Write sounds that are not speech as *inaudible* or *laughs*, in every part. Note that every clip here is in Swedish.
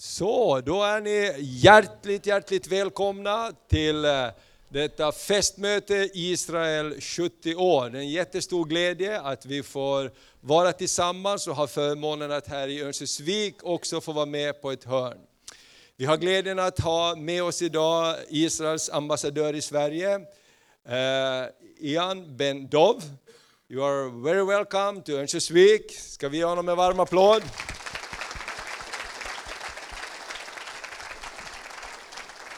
Så, då är ni hjärtligt, hjärtligt välkomna till eh, detta festmöte Israel 70 år. Det är en jättestor glädje att vi får vara tillsammans och ha förmånen att här i Örnsköldsvik också få vara med på ett hörn. Vi har glädjen att ha med oss idag Israels ambassadör i Sverige, eh, Ian Ben Dov. You are very welcome to Örnsköldsvik. Ska vi ge honom en varm applåd?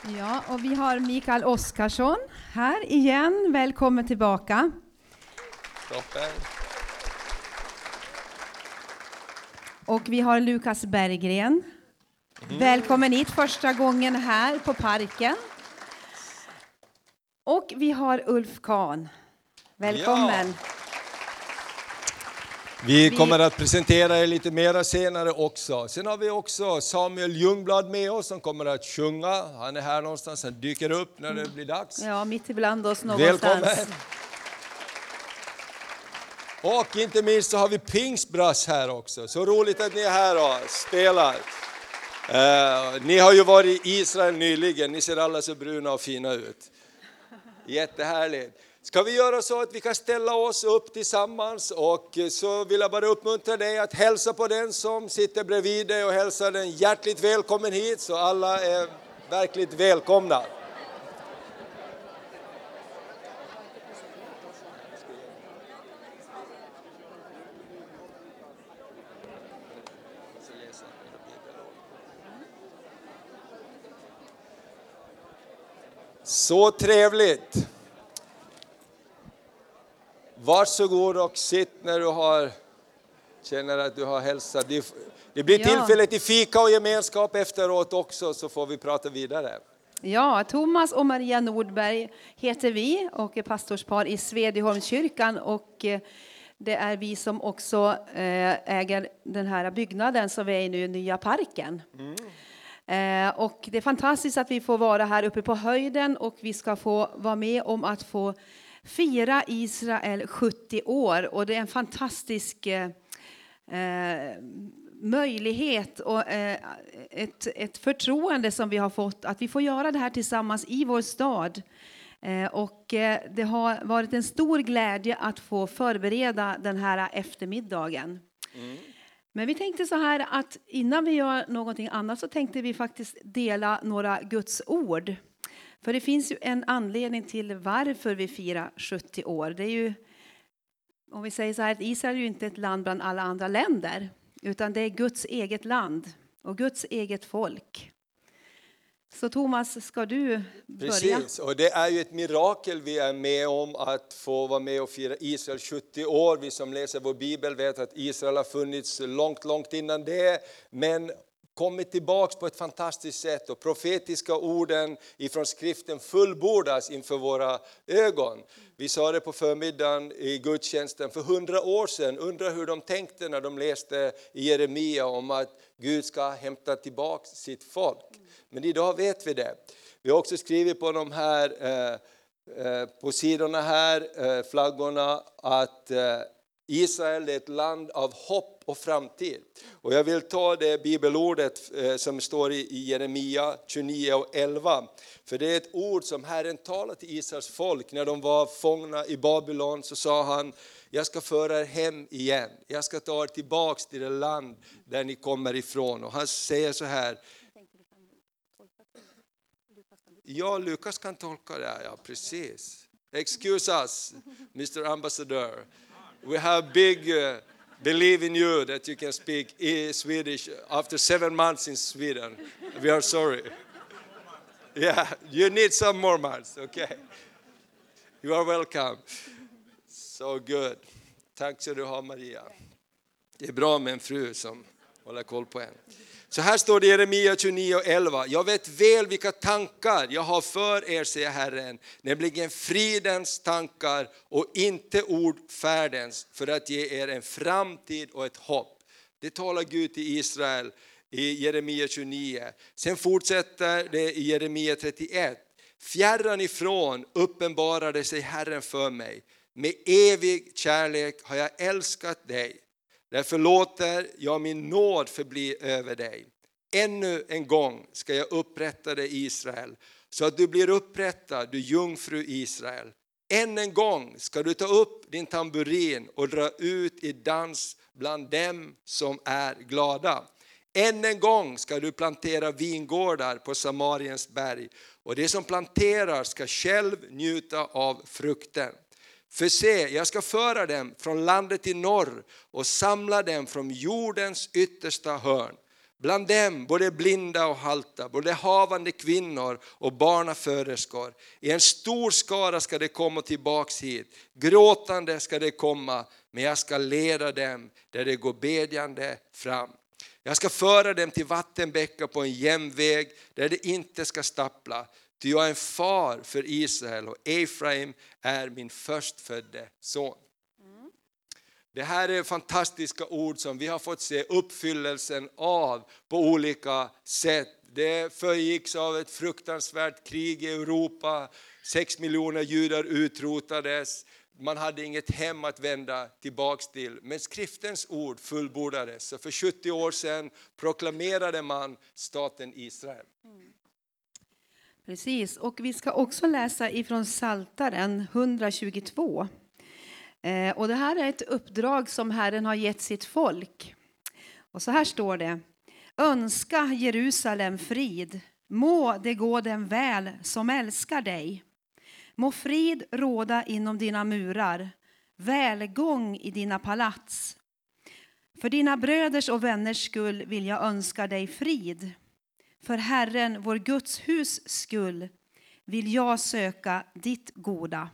Ja, och vi har Mikael Oskarsson här igen. Välkommen tillbaka. Toppen. Och vi har Lukas Berggren. Välkommen hit första gången här på Parken. Och vi har Ulf Kahn. Välkommen. Vi kommer att presentera er lite mera senare också. Sen har vi också Samuel Ljungblad med oss som kommer att sjunga. Han är här någonstans, han dyker upp när det blir dags. Ja, mitt ibland oss någonstans. Välkommen! Och inte minst så har vi Pingstbrass här också. Så roligt att ni är här och spelar. Eh, ni har ju varit i Israel nyligen, ni ser alla så bruna och fina ut. Jättehärligt. Ska vi göra så att vi kan ställa oss upp tillsammans och så vill jag bara uppmuntra dig att hälsa på den som sitter bredvid dig och hälsa den hjärtligt välkommen hit så alla är verkligt välkomna. Så trevligt! Varsågod och sitt när du har, känner att du har hälsat. Det, blir tillfälle till fika och gemenskap efteråt också så får vi prata vidare. Ja, Thomas och Maria Nordberg heter vi och är pastorspar i Svedjeholmskyrkan och eh, det är vi som också eh, äger den här byggnaden som vi är i nu, Nya Parken. Eh, Och det är fantastiskt att vi får vara här uppe på höjden och vi ska få vara med om att få fira Israel 70 år och det är en fantastisk eh, eh, möjlighet och eh, ett, ett förtroende som vi har fått att vi får göra det här tillsammans i vår stad. Eh, och eh, det har varit en stor glädje att få förbereda den här eftermiddagen. Men vi tänkte så här att innan vi gör någonting annat så tänkte vi faktiskt dela några Guds ord. För det finns ju en anledning till varför vi firar 70 år. Det är ju, om vi säger så här, att Israel är ju inte ett land bland alla andra länder, utan det är Guds eget land och Guds eget folk. Så Thomas, ska du börja? Precis, och det är ju ett mirakel vi är med om att få vara med och fira Israel 70 år. Vi som läser vår bibel vet att Israel har funnits långt, långt innan det, men kommit tillbaks på ett fantastiskt sätt och profetiska orden ifrån skriften fullbordas inför våra ögon. Vi sa det på förmiddagen i gudstjänsten för hundra år sedan, undrar hur de tänkte när de läste i Jeremia om att Gud ska hämta tillbaka sitt folk. Men idag vet vi det. Vi har också skrivit på de här eh, eh på sidorna här, eh, flaggorna, att eh, Israel är ett land av hopp och framtid. Och jag vill ta det bibelordet eh, som står i i Jeremia 29 och 11. För det är ett ord som Herren talade till Israels folk när de var fångna i Babylon. Så sa han, jag ska föra er hem igen. Jag ska ta er tillbaks till det land där ni kommer ifrån. Och han säger så här, Ja, Lukas kan tolka det, ja precis. Excuse us, Mr Ambassador. We have big uh, believe in you that you can speak Swedish after seven months in Sweden. We are sorry. Yeah, you need some more months, okay? You are welcome. So good. Tack så du har Maria. Det är bra med en fru som håller koll på en. Så här står det i Jeremia 29.11. Jag vet väl vilka tankar jag har för er, säger Herren, nämligen fridens tankar och inte ordfärdens, för att ge er en framtid och ett hopp. Det talar Gud till Israel i Jeremia 29. Sen fortsätter det i Jeremia 31. Fjärran ifrån uppenbarade sig Herren för mig. Med evig kärlek har jag älskat dig. Därför låter jag min nåd förbli över dig. ännu en gång ska jag upprätta dig Israel, så att du blir upprättad, du jungfru Israel. Än en gång ska du ta upp din tamburin och dra ut i dans bland dem som är glada. Än en gång ska du plantera vingårdar på Samariens berg och det som planterar ska själv njuta av frukten. För se, jag ska föra dem från landet i norr och samla dem från jordens yttersta hörn. Bland dem både blinda och halta, både havande kvinnor och barnaföderskor. I en stor skara ska de komma tillbaks hit, gråtande ska de komma, men jag ska leda dem där de går bedjande fram. Jag ska föra dem till vattenbäckar på en jämn väg där de inte ska stappla. Ty jag är en far för Israel och Efraim är min förstfödde son. Det här är fantastiska ord som vi har fått se uppfyllelsen av på olika sätt. Det föregicks av ett fruktansvärt krig i Europa, sex miljoner judar utrotades, man hade inget hem att vända tillbaks till. Men skriftens ord fullbordades. Så för 70 år sedan proklamerade man staten Israel. Precis, och vi ska också läsa ifrån Saltaren 122. Eh, och det här är ett uppdrag som Herren har gett sitt folk. Och så här står det. Önska Jerusalem frid. Må det gå den väl som älskar dig. Må frid råda inom dina murar, välgång i dina palats. För dina bröders och vänners skull vill jag önska dig frid. För Herren, vår Guds hus skull, vill jag söka ditt goda.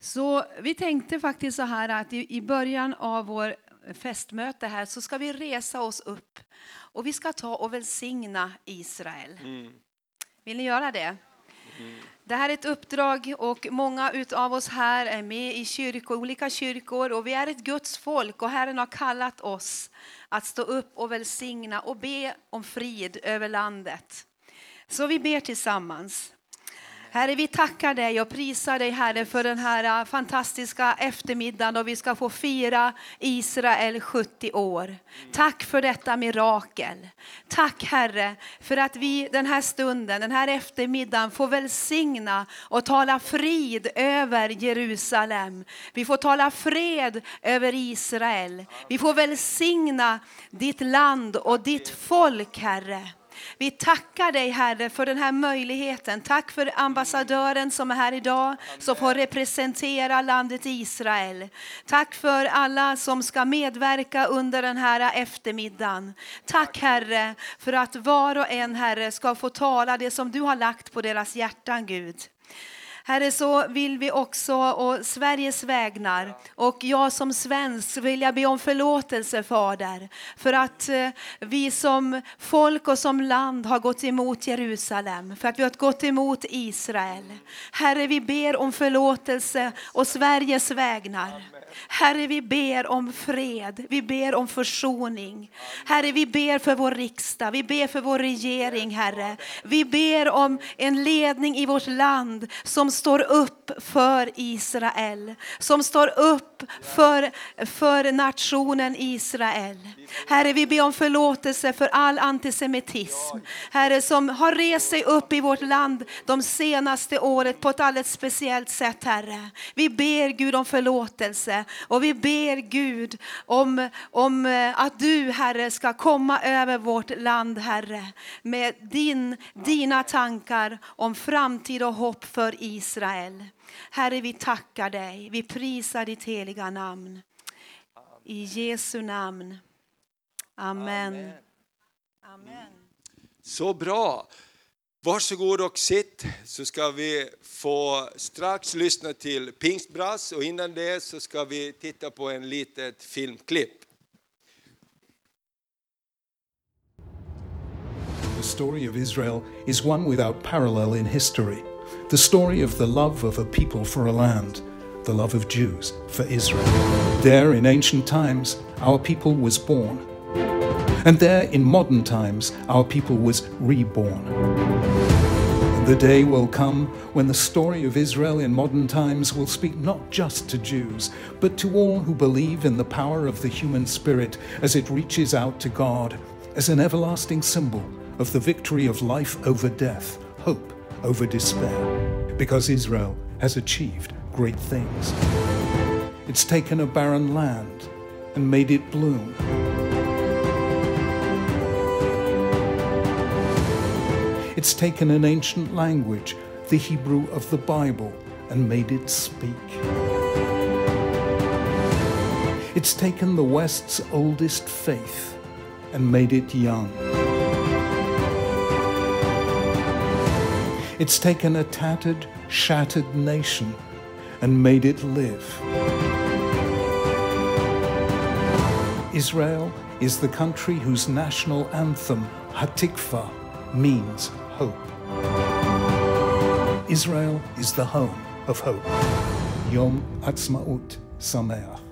Så vi tänkte faktiskt så här att i början av vår festmöte här så ska vi resa oss upp och vi ska ta och välsigna Israel. Mm. Vill ni göra det? Mm. Det här är ett uppdrag och många av oss här är med i kyrkor, olika kyrkor och vi är ett Guds folk och Herren har kallat oss att stå upp och välsigna och be om frid över landet. Så vi ber tillsammans. Herre, vi tackar dig och prisar dig Herre för den här äh, fantastiska eftermiddagen då vi ska få fira Israel 70 år. Tack för detta mirakel. Tack Herre för att vi den här stunden, den här eftermiddagen får välsigna och tala frid över Jerusalem. Vi får tala fred över Israel. Vi får välsigna ditt land och ditt folk Herre. Vi tackar dig Herre för den här möjligheten. Tack för ambassadören som är här idag, som får representera landet Israel. Tack för alla som ska medverka under den här eftermiddagen. Tack Herre för att var och en Herre ska få tala det som du har lagt på deras hjärtan Gud. Herre, så vill vi också, och Sveriges vägnar, och jag som svensk vill jag be om förlåtelse Fader, för att eh, vi som folk och som land har gått emot Jerusalem, för att vi har gått emot Israel. Herre, vi ber om förlåtelse och Sveriges vägnar. Herre, vi ber om fred, vi ber om försoning. Herre, vi ber för vår riksdag, vi ber för vår regering, Herre. Vi ber om en ledning i vårt land som står upp för Israel, som står upp för, för nationen Israel. Herre, vi ber om förlåtelse för all antisemitism. Herre, som har rest sig upp i vårt land de senaste året på ett alldeles speciellt sätt, Herre. Vi ber Gud om förlåtelse och vi ber Gud om, om eh, att du, Herre, ska komma över vårt land, Herre, med din, dina tankar om framtid och hopp för Israel. Herre, vi tackar dig. Vi prisar ditt heliga namn. I Jesu namn. Amen. Amen. Så bra. Varsågod och sitt så ska vi få strax lyssna till pingstbrass och innan det så ska vi titta på en litet filmklipp. The story of Israel is one without parallel in history. The story of the love of a people for a land, the love of Jews for Israel. There in ancient times, our people was born. And there in modern times, our people was reborn. The day will come when the story of Israel in modern times will speak not just to Jews, but to all who believe in the power of the human spirit as it reaches out to God as an everlasting symbol of the victory of life over death, hope over despair, because Israel has achieved great things. It's taken a barren land and made it bloom. It's taken an ancient language, the Hebrew of the Bible, and made it speak. It's taken the West's oldest faith and made it young. It's taken a tattered, shattered nation and made it live. Israel is the country whose national anthem, Hatikva, means hope. Israel is the home of hope. Yom Atzmaut Sameach.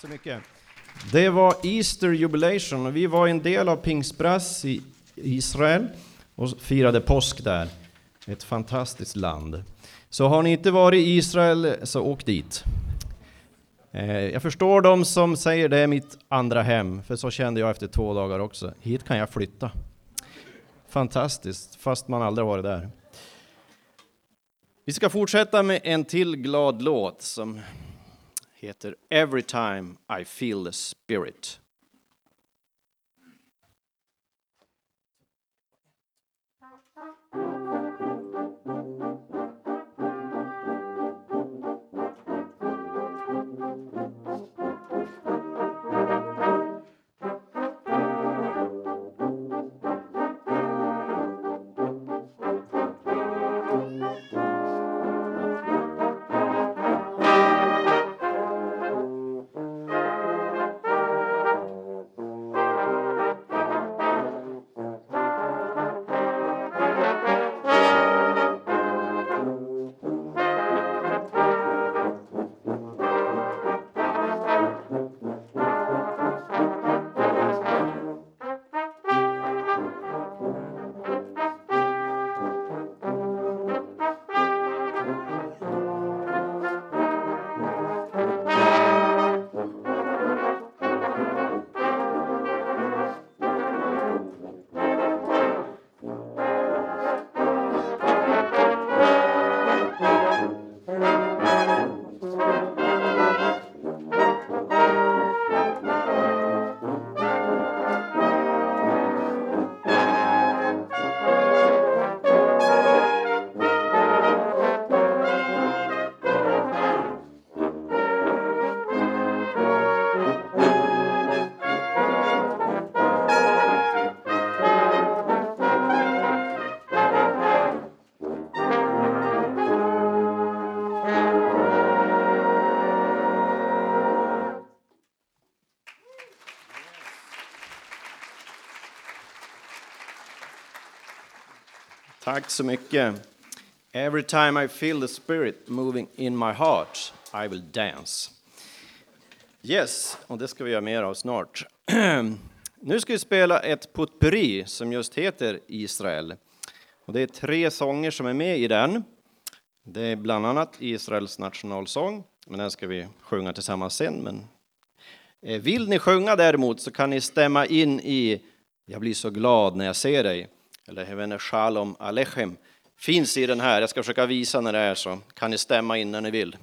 Så mycket. Det var Easter Jubilation och vi var en del av Pingstbrass i Israel och firade påsk där. Ett fantastiskt land. Så har ni inte varit i Israel så åk dit. Eh, jag förstår de som säger det är mitt andra hem, för så kände jag efter två dagar också. Hit kan jag flytta. Fantastiskt, fast man aldrig varit där. Vi ska fortsätta med en till glad låt som heter Every time I feel the spirit. Tack så mycket. Every time I feel the spirit moving in my heart, I will dance. Yes, och det ska vi göra mer av snart. *clears throat* Nu ska vi spela ett potpurri som just heter Israel. Och det är tre sånger som är med i den. Det är bland annat Israels nationalsång, men den ska vi sjunga tillsammans sen. Men eh, vill ni sjunga däremot så kan ni stämma in i Jag blir så glad när jag ser dig, eller Hevene Shalom Alechem. Finns i den här, jag ska försöka visa när det är så kan ni stämma in när ni vill.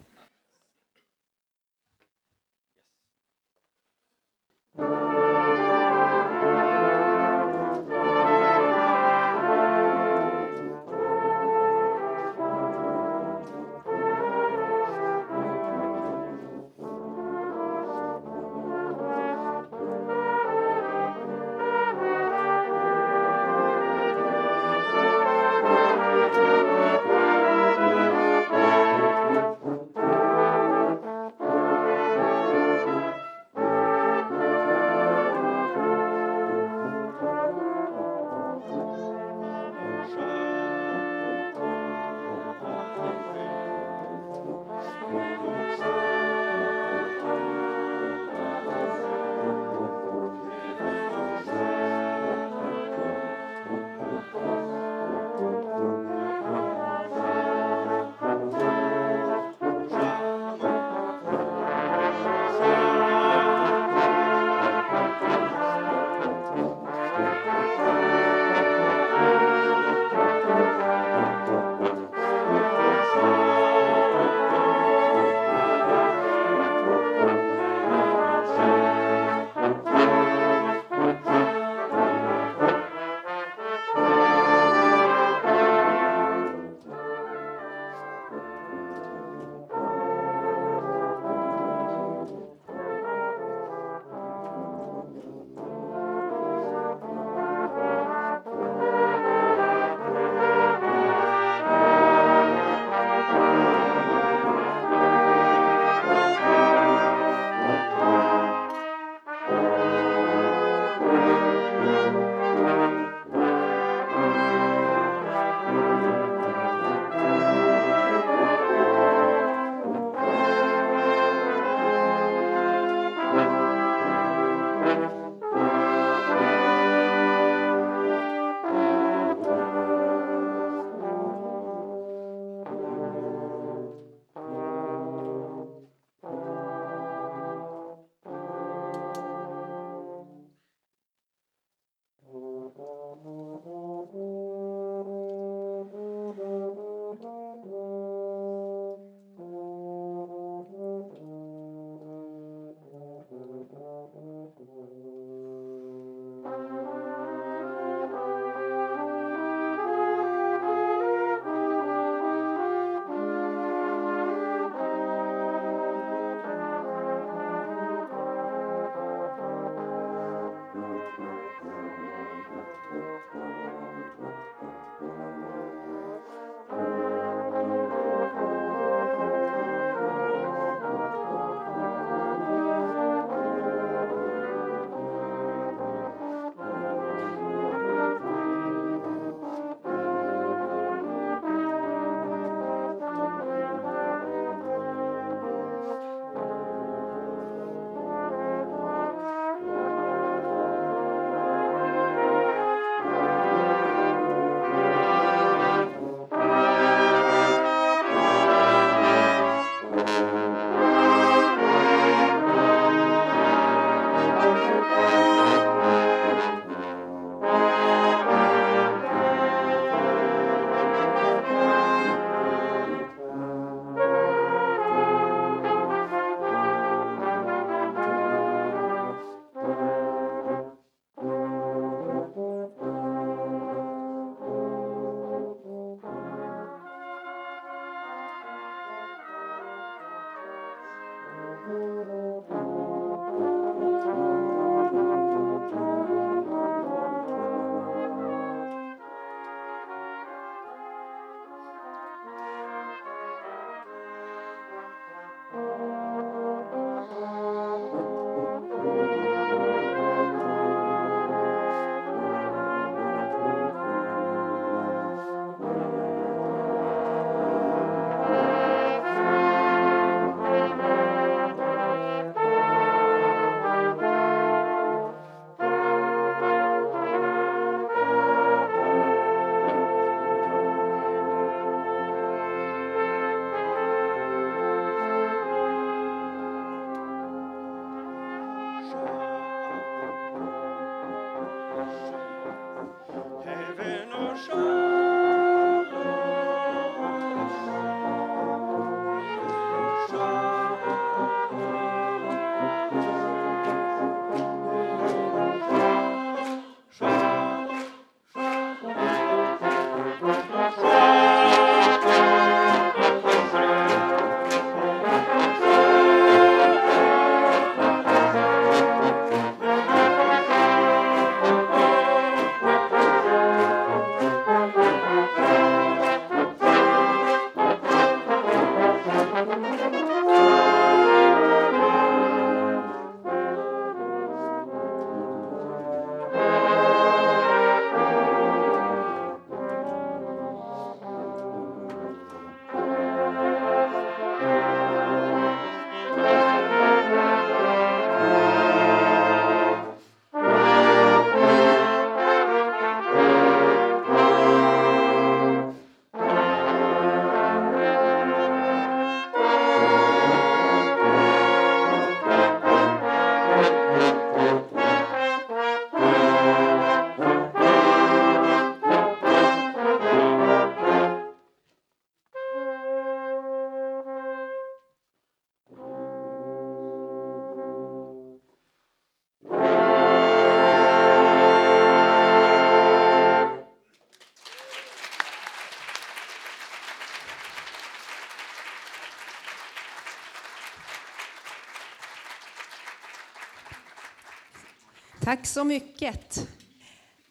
Tack så mycket.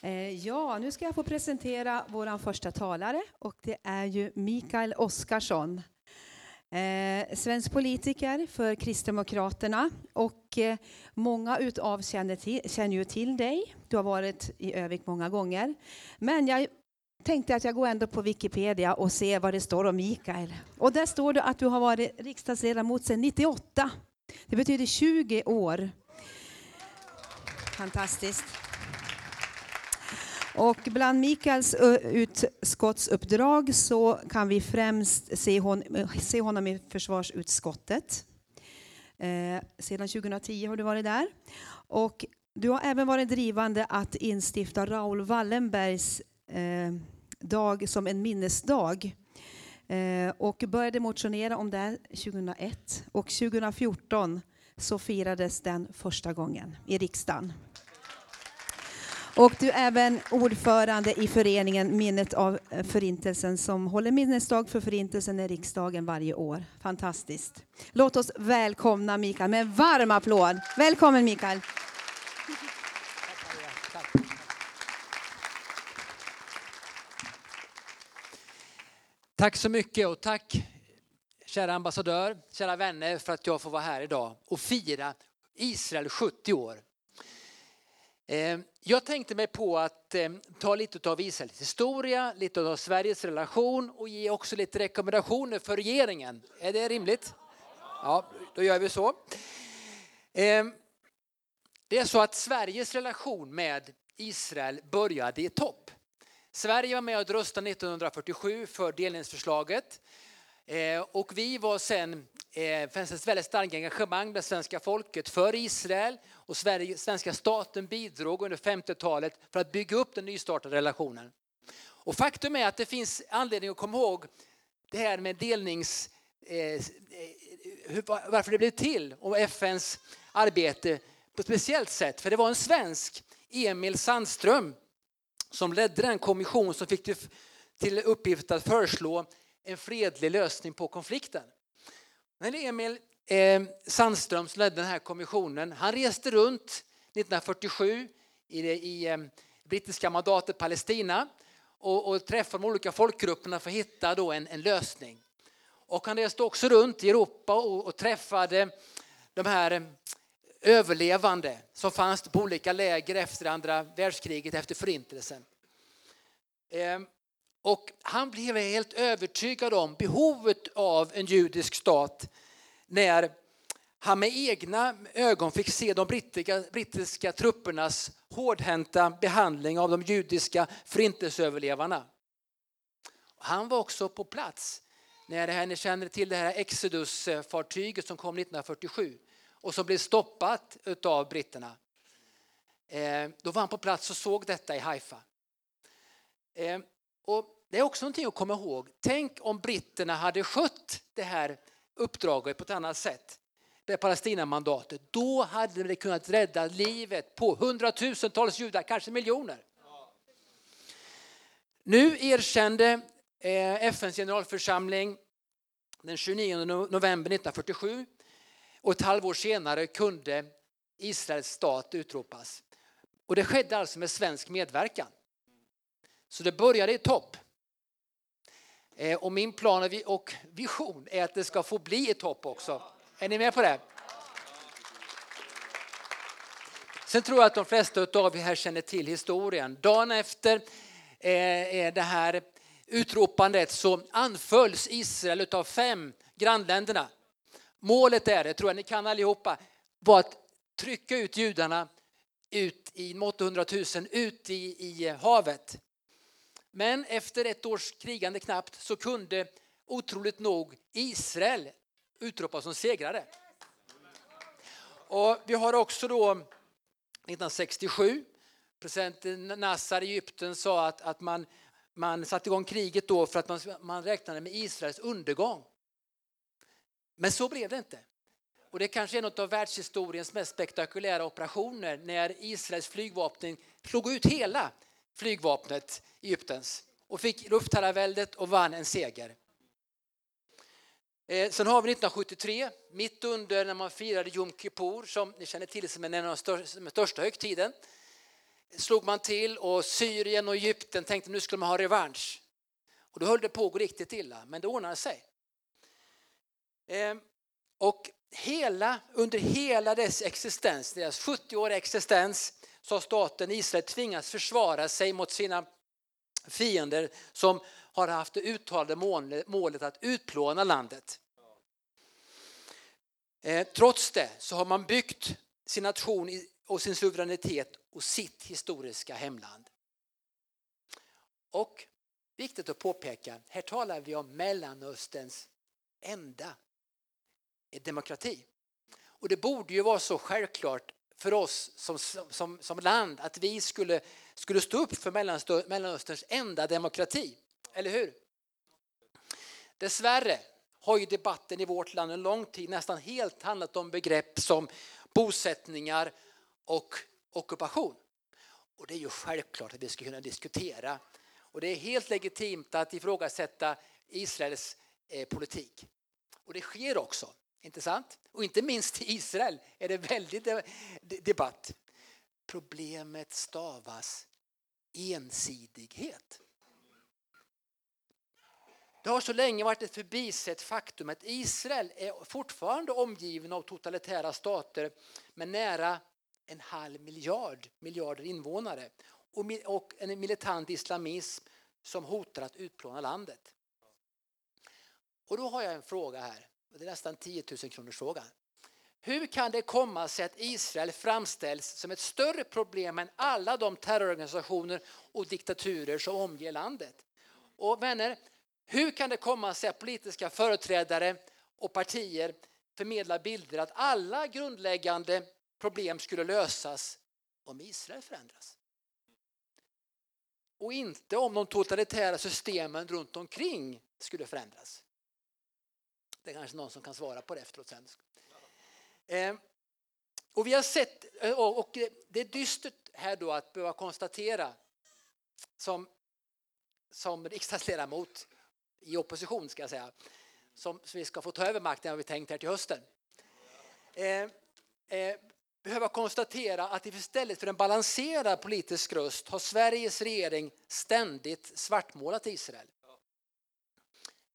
Eh, ja, nu ska jag få presentera vår första talare och det är ju Mikael Oskarsson. Eh, svensk politiker för Kristdemokraterna och eh, många utav känner, till, känner ju till dig. Du har varit i Övik många gånger. Men jag tänkte att jag går ändå på Wikipedia och ser vad det står om Mikael. Och där står det att du har varit riksdagsledamot sedan 98. Det betyder 20 år. Fantastiskt. Och bland Mikaels utskottsuppdrag så kan vi främst se, hon, se honom i försvarsutskottet. Eh, sedan 2010 har du varit där. Och du har även varit drivande att instifta Raoul Wallenbergs eh, dag som en minnesdag. Eh, och började motionera om det 2001. Och 2014 så firades den första gången i riksdagen. Och du är även ordförande i föreningen Minnet av eh, Förintelsen som håller minnesdag för Förintelsen i riksdagen varje år. Fantastiskt. Låt oss välkomna Mikael med en varm applåd. Välkommen Mikael. Tack så mycket och tack kära ambassadör, kära vänner för att jag får vara här idag och fira Israel 70 år. Eh, jag tänkte mig på att eh, ta lite av Israels historia, lite av Sveriges relation och ge också lite rekommendationer för regeringen. Är det rimligt? Ja, då gör vi så. Eh, det är så att Sveriges relation med Israel började i topp. Sverige var med och röstade 1947 för delningsförslaget Eh, och vi var sen det fanns ett väldigt starkt engagemang bland svenska folket för Israel och Sverige, svenska staten bidrog under 50-talet för att bygga upp den nystartade relationen. Och faktum är att det finns anledning att komma ihåg det här med delnings... Eh, eh varför det blev till och FNs arbete på ett speciellt sätt. För det var en svensk, Emil Sandström, som ledde den kommission som fick till uppgift att föreslå en fredlig lösning på konflikten. När Emil eh, Sandström som ledde den här kommissionen, han reste runt 1947 i det i, eh, brittiska mandatet Palestina och, och träffade de olika folkgrupperna för att hitta då en, en lösning. Och han reste också runt i Europa och, och träffade de här eh, överlevande som fanns på olika läger efter andra världskriget, efter förintelsen och han blev helt övertygad om behovet av en judisk stat när han med egna ögon fick se de brittiska, brittiska truppernas hårdhänta behandling av de judiska förintelseöverlevarna. Han var också på plats när det här, ni känner till det här Exodus-fartyget som kom 1947 och som blev stoppat av britterna. Eh, då var han på plats och såg detta i Haifa. Eh, och det är också någonting att komma ihåg. Tänk om britterna hade skött det här uppdraget på ett annat sätt. Det Palestinamandatet. Då hade det kunnat rädda livet på hundratusentals judar, kanske miljoner. Nu erkände eh, FNs generalförsamling den 29 november 1947 och ett halvår senare kunde Israels stat utropas. Och det skedde alltså med svensk medverkan. Så det började i topp. Eh, och min plan och vision är att det ska få bli ett topp också. Är ni med på det? Sen tror jag att de flesta av er här känner till historien. Dagen efter eh, det här utropandet så anfölls Israel av fem grannländerna. Målet är, det tror jag ni kan allihopa, var att trycka ut judarna ut i 800 000 ut i, i havet. Men efter ett års krigande knappt så kunde otroligt nog Israel utropas som segrare. Och vi har också då 1967, president Nassar i Egypten sa att, att man, man satte igång kriget då för att man, man räknade med Israels undergång. Men så blev det inte. Och det kanske är en av världshistoriens mest spektakulära operationer när Israels flygvapen slog ut hela flygvapnet Egyptens och fick luftherraväldet och vann en seger. Eh, sen har vi 1973, mitt under när man firade Jom Kippur, som ni känner till som en av de största, största högtiden, slog man till och Syrien och Egypten tänkte nu skulle man ha revansch. Och då höll det på att gå riktigt illa, men det ordnade sig. Eh, och hela, under hela dess existens, deras 70-åriga existens, så har staten Israel tvingats försvara sig mot sina fiender som har haft det uttalade målet att utplåna landet. Eh, trots det så har man byggt sin nation och sin suveränitet och sitt historiska hemland. Och viktigt att påpeka, här talar vi om Mellanösterns enda demokrati. Och det borde ju vara så självklart för oss som, som, som land att vi skulle, skulle stå upp för Mellanösterns enda demokrati. Eller hur? Dessvärre har ju debatten i vårt land en lång tid nästan helt handlat om begrepp som bosättningar och ockupation. Och det är ju självklart att vi ska kunna diskutera. Och det är helt legitimt att ifrågasätta Israels eh, politik. Och det sker också, inte sant? Och inte minst i Israel är det väldigt eh, debatt. Problemet stavas ensidighet. Det har så länge varit ett förbisett faktum att Israel är fortfarande omgiven av totalitära stater med nära en halv miljard miljarder invånare och en militant islamism som hotar att utplåna landet. Och då har jag en fråga här, det är nästan 10 000 kronors fråga. Hur kan det komma sig att Israel framställs som ett större problem än alla de terrororganisationer och diktaturer som omger landet? Och vänner, hur kan det komma sig att politiska företrädare och partier förmedlar bilder att alla grundläggande problem skulle lösas om Israel förändras? Och inte om de totalitära systemen runt omkring skulle förändras. Det är kanske någon som kan svara på det efteråt sen. Eh, och vi har sett, eh, och det är dystert här då att behöva konstatera som, som riksdagsledamot i opposition ska jag säga, som, som vi ska få ta över makten har vi tänkt här till hösten. Eh, eh, behöva konstatera att istället för en balanserad politisk röst har Sveriges regering ständigt svartmålat Israel.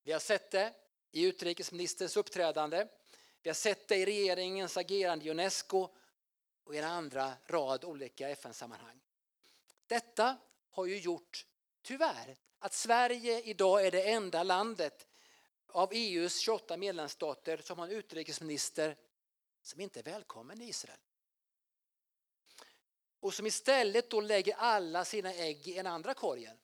Vi har sett det i utrikesministerns uppträdande. Vi har sett det i regeringens agerande i Unesco och i en andra rad olika FN-sammanhang. Detta har ju gjort, tyvärr, att Sverige idag är det enda landet av EUs 28 medlemsstater som har en utrikesminister som inte är välkommen i Israel. Och som istället då lägger alla sina ägg i en andra korgen.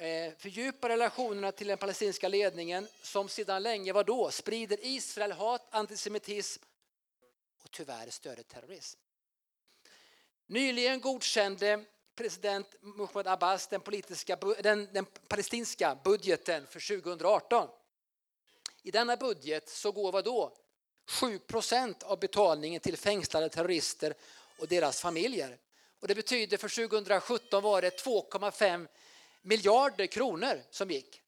Eh, fördjupa relationerna till den palestinska ledningen som sedan länge var då sprider Israel hat, antisemitism och tyvärr stöder terrorism. Nyligen godkände president Mahmoud Abbas den, politiska, den, den palestinska budgeten för 2018. I denna budget så går vad då? 7 av betalningen till fängslade terrorister och deras familjer. Och det betyder för 2017 var det 2,5 miljarder kronor som gick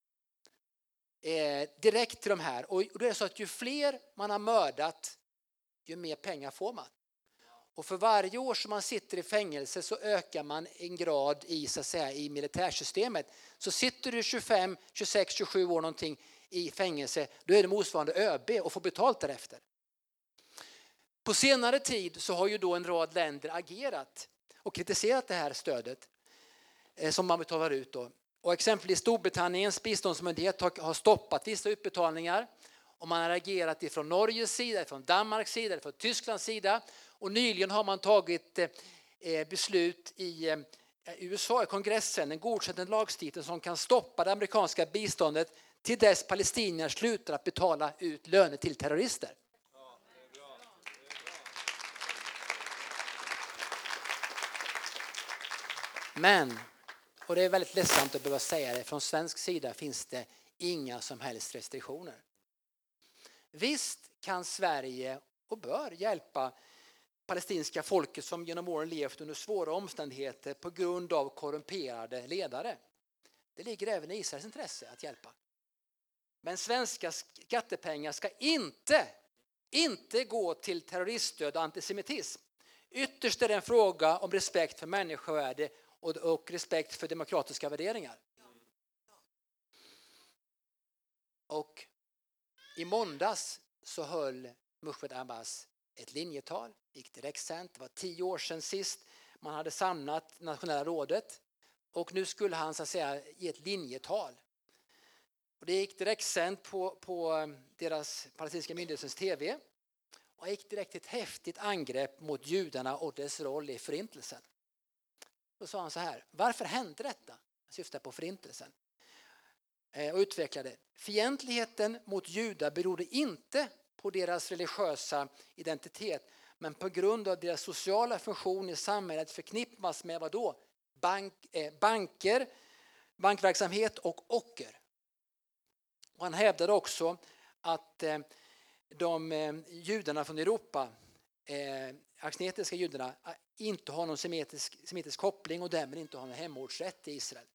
eh, direkt till de här. Och då är så att ju fler man har mördat, ju mer pengar får man. Och för varje år som man sitter i fängelse så ökar man en grad i, så att säga, i militärsystemet. Så sitter du 25, 26, 27 år någonting i fängelse, då är det motsvarande ÖB och får betalt därefter. På senare tid så har ju då en rad länder agerat och kritiserat det här stödet Eh, som man betalar ut. Då. Och exempelvis Storbritanniens biståndsmyndighet har stoppat vissa utbetalningar och man har agerat ifrån Norges sida, från Danmarks sida, från Tysklands sida och nyligen har man tagit eh, eh, beslut i USA, i kongressen, en godkänd en lagstiftning som kan stoppa det amerikanska biståndet till dess palestinier slutar att betala ut löner till terrorister. Men, och det är väldigt ledsamt att behöva säga det, från svensk sida finns det inga som helst restriktioner. Visst kan Sverige och bör hjälpa palestinska folket som genom åren levt under svåra omständigheter på grund av korrumperade ledare. Det ligger även i Israels intresse att hjälpa. Men svenska skattepengar ska inte, inte gå till terroriststöd och antisemitism. Ytterst är det en fråga om respekt för människovärde och, och respekt för demokratiska värderingar. Och i måndags så höll Mushfet Abbas ett linjetal, gick direktsänt. Det var tio år sedan sist man hade samlat nationella rådet och nu skulle han så att säga ge ett linjetal. Och det gick direktsänt på, på eh, deras palestinska myndighetens tv och gick direkt till ett häftigt angrepp mot judarna och dess roll i förintelsen. Då sa han så här, varför hände detta? Han syftar på förintelsen. Eh, och utvecklade, fientligheten mot judar berodde inte på deras religiösa identitet men på grund av deras sociala funktion i samhället förknippas med vad då? Bank, eh, banker, bankverksamhet och ocker. Och han hävdade också att eh, de eh, judarna från Europa, eh, aksnetiska judarna, inte har någon semitisk, semitisk koppling och därmed inte har någon hemortsrätt i Israel.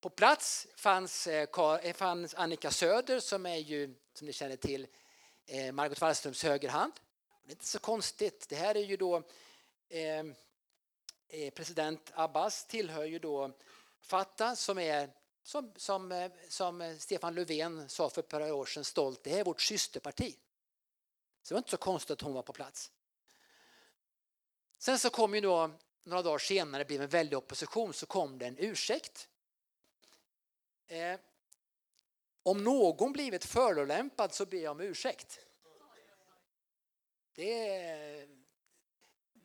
På plats fanns, eh, eh, fanns Annika Söder som är ju, som ni känner till, eh, Margot Wallströms högerhand. Det är inte så konstigt. Det här är ju då eh, president Abbas tillhör ju då Fatah som är som, som, som Stefan Löfven sa för ett par år sedan stolt, det är vårt systerparti. Så det var inte så konstigt att hon var på plats. Sen så kom ju då några dagar senare, det blev en väldig opposition, så kom det en ursäkt. Eh, om någon blivit förolämpad så ber jag om ursäkt. Det är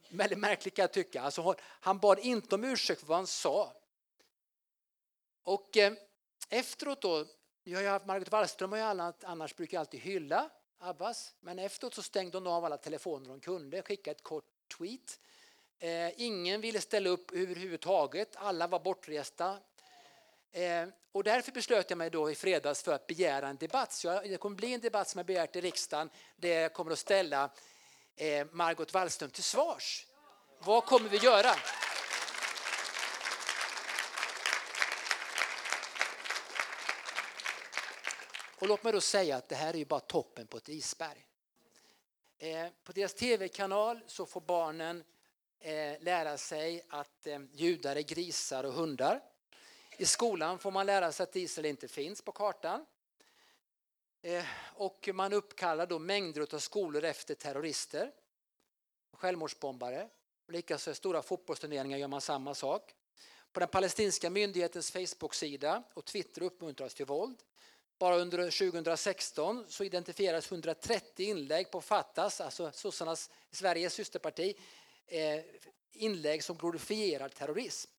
väldigt märkligt kan jag tycka. Alltså, han bad inte om ursäkt för vad han sa. Och eh, efteråt då, jag har haft Margot Wallström och alla, annars brukar alltid hylla Abbas, men efteråt så stängde hon av alla telefoner hon kunde, skickade ett kort tweet. Eh, ingen ville ställa upp överhuvudtaget, alla var bortresta. Eh, och därför beslöt jag mig då i fredags för att begära en debatt. Så jag, det kommer bli en debatt som jag begärt i riksdagen där jag kommer att ställa eh, Margot Wallström till svars. Vad kommer vi göra? Och låt mig då säga att det här är ju bara toppen på ett isberg. Eh, på deras tv-kanal så får barnen Eh, lära sig att eh, judar är grisar och hundar. I skolan får man lära sig att Israel inte finns på kartan. Eh, och man uppkallar då mängder av skolor efter terrorister, självmordsbombare. Likaså stora fotbollsturneringar gör man samma sak. På den palestinska myndighetens Facebook-sida och Twitter uppmuntras till våld. Bara under 2016 så identifieras 130 inlägg på Fattas, alltså sossarnas, Sveriges systerparti, Eh, inlägg som glorifierar terrorism.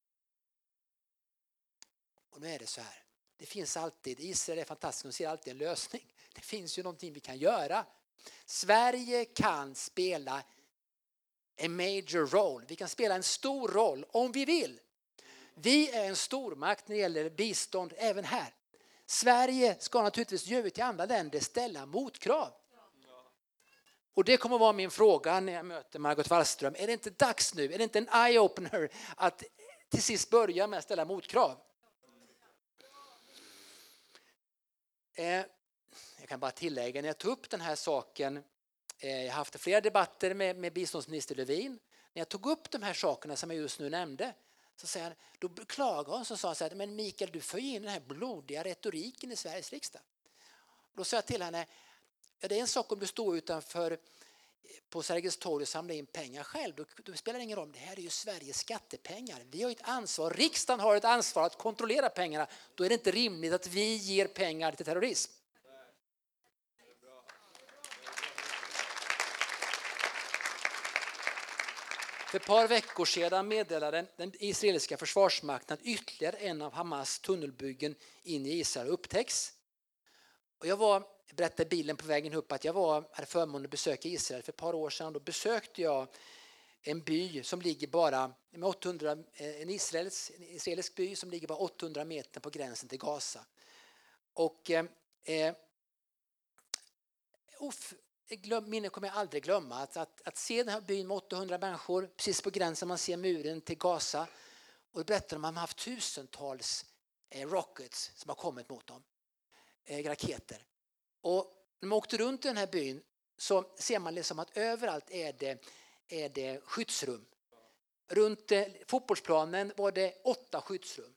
Och nu är det så här. Det finns alltid, Israel är fantastiskt, de ser alltid en lösning. Det finns ju någonting vi kan göra. Sverige kan spela en major roll. Vi kan spela en stor roll om vi vill. Vi är en stormakt när det gäller bistånd även här. Sverige ska naturligtvis ge till andra länder ställa motkrav. Och det kommer vara min fråga när jag möter Margot Wallström. Är det inte dags nu, är det inte en eye-opener att till sist börja med att ställa motkrav? Eh, jag kan bara tillägga, när jag tog upp den här saken, eh, jag har haft flera debatter med, med biståndsminister Lövin, när jag tog upp de här sakerna som jag just nu nämnde, så säger han, då beklagade hon och sa så här, men Mikael du för in den här blodiga retoriken i Sveriges riksdag. Då sa jag till henne, ja, det är en sak om du står utanför eh, på Sergels torg och samlar in pengar själv, då, då, spelar det ingen roll. Det här är ju Sveriges skattepengar. Vi har ett ansvar, riksdagen har ett ansvar att kontrollera pengarna. Då är det inte rimligt att vi ger pengar till terrorism. För ett par veckor sedan meddelade den israeliska försvarsmakten att ytterligare en av Hamas tunnelbyggen in i Israel upptäcks. Och jag var, berättade i bilen på vägen upp att jag var, hade förmånen att besöka Israel för ett par år sedan. Då besökte jag en by som ligger bara 800, eh, en, israelisk, en israelisk by som ligger bara 800 meter på gränsen till Gaza. Och eh, eh minne kommer jag aldrig glömma. Att, att, att, se den här byn med 800 människor, precis på gränsen man ser muren till Gaza. Och berättar de att man har haft tusentals eh, rockets som har kommit mot dem. eh, raketer. Och när man åkte runt i den här byn så ser man liksom att överallt är det, är det skyddsrum. Runt eh, fotbollsplanen var det åtta skyddsrum.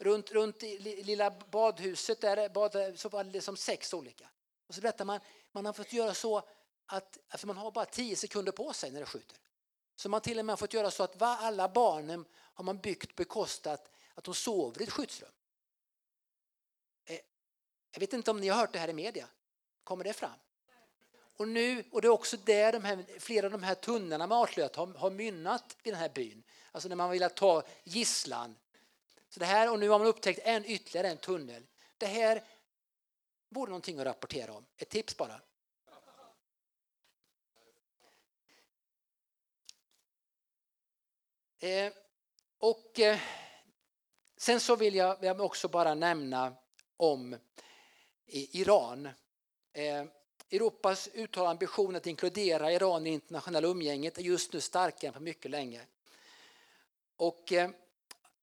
Runt, runt lilla badhuset där bad, så var det liksom sex olika. Och så berättar man man har fått göra så att för man har bara tio sekunder på sig när det skjuter. Så man till och med har fått göra så att alla barnen har man byggt bekostat att de sover i ett skyddsrum. Jag vet inte om ni har hört det här i media. Kommer det fram? Och nu, och det är också där de här, flera av de här tunnlarna med artlöt har, har mynnat i den här byn. Alltså när man vill ta gisslan. Så det här, och nu har man upptäckt en ytterligare en tunnel. Det här vore någonting att rapportera om. Ett tips bara. Eh, och eh, sen så vill jag, vill jag också bara nämna om Iran. Eh, Europas uttalade ambition att inkludera Iran i internationella umgänget är just nu starkare än på mycket länge. Och eh,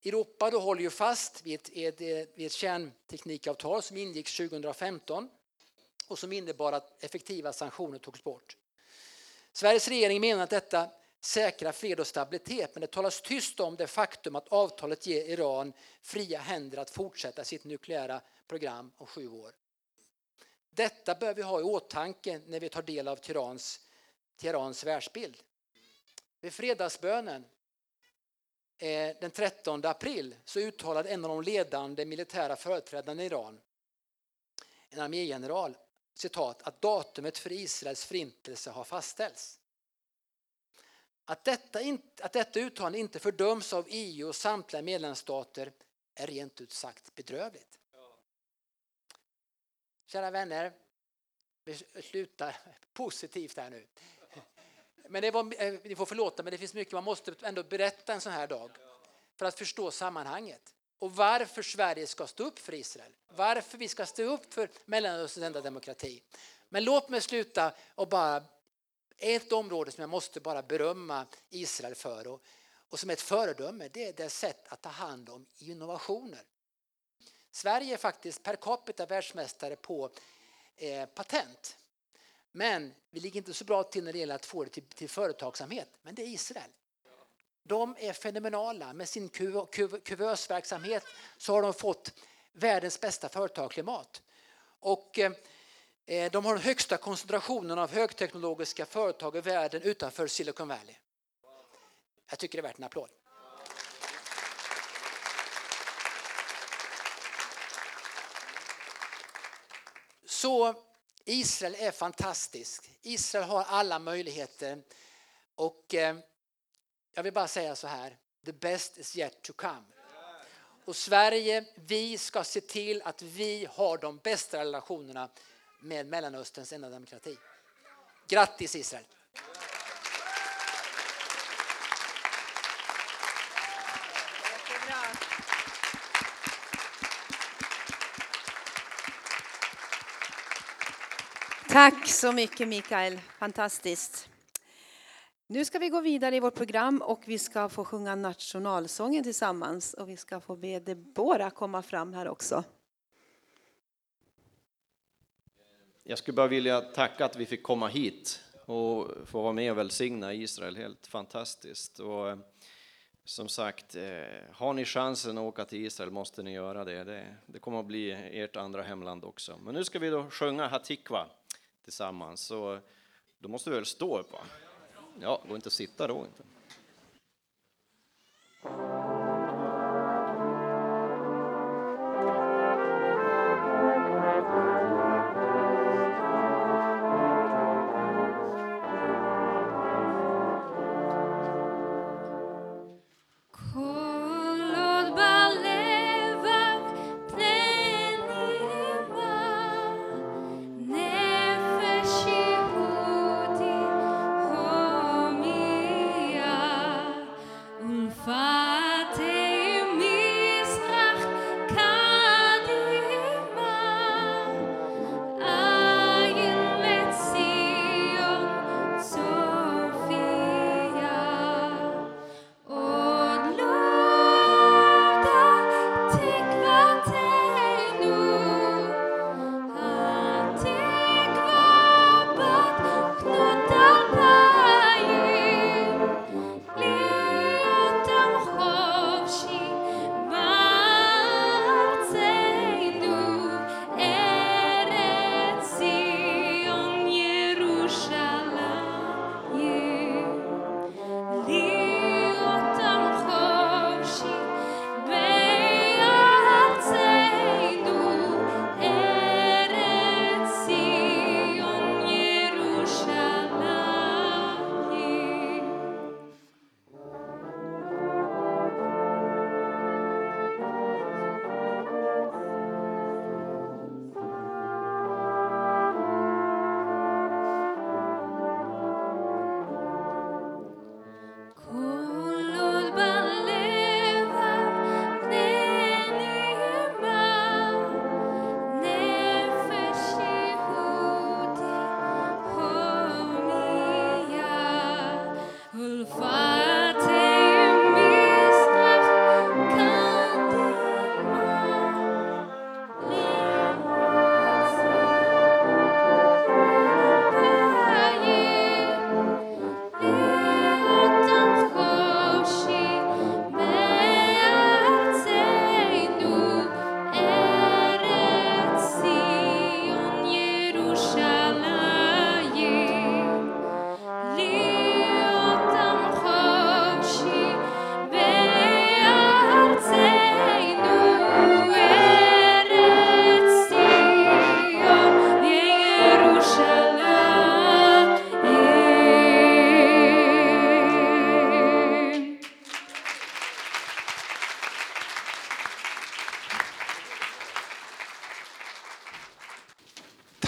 Europa då håller ju fast vid ett, eh, vid ett kärnteknikavtal som ingicks 2015 och som innebar att effektiva sanktioner togs bort. Sveriges regering menar att detta säkrar fred och stabilitet men det talas tyst om det faktum att avtalet ger Iran fria händer att fortsätta sitt nukleära program om sju år. Detta bör vi ha i åtanke när vi tar del av Teherans, Teherans världsbild. Vid fredagsbönen eh, den 13 april så uttalade en av de ledande militära företrädarna i Iran, en armégeneral, citat, att datumet för Israels förintelse har fastställts. Att detta, inte, att detta uttalande inte fördöms av EU och samtliga medlemsstater är rent ut sagt bedrövligt. Kära vänner, vi slutar *laughs* positivt här nu. Men det var, eh, ni får förlåta, men det finns mycket man måste ändå berätta en sån här dag för att förstå sammanhanget och varför Sverige ska stå upp för Israel. Varför vi ska stå upp för Mellanösterns enda demokrati. Men låt mig sluta och bara ett område som jag måste bara berömma Israel för och, och som är ett föredöme det är det sätt att ta hand om innovationer. Sverige är faktiskt per capita världsmästare på eh, patent. Men vi ligger inte så bra till när det gäller att få det till, till företagsamhet. Men det är Israel. De är fenomenala. Med sin kuvösverksamhet så har de fått världens bästa företagsklimat. Och eh, eh, de har den högsta koncentrationen av högteknologiska företag i världen utanför Silicon Valley. Jag tycker det är värt en applåd. Så Israel är fantastisk. Israel har alla möjligheter. Och eh, jag vill bara säga så här, the best is yet to come. Och Sverige, vi ska se till att vi har de bästa relationerna med Mellanösterns enda demokrati. Grattis Israel! Tack så mycket Mikael, fantastiskt. Nu ska vi gå vidare i vårt program och vi ska få sjunga nationalsången tillsammans och vi ska få be Debora komma fram här också. Jag skulle bara vilja tacka att vi fick komma hit och få vara med och välsigna Israel, helt fantastiskt. Och eh, som sagt, eh, har ni chansen att åka till Israel måste ni göra det. Det, det kommer att bli ert andra hemland också. Men nu ska vi då sjunga Hatikva tillsammans, så då måste vi väl stå upp va? Ja, går inte att sitta då inte.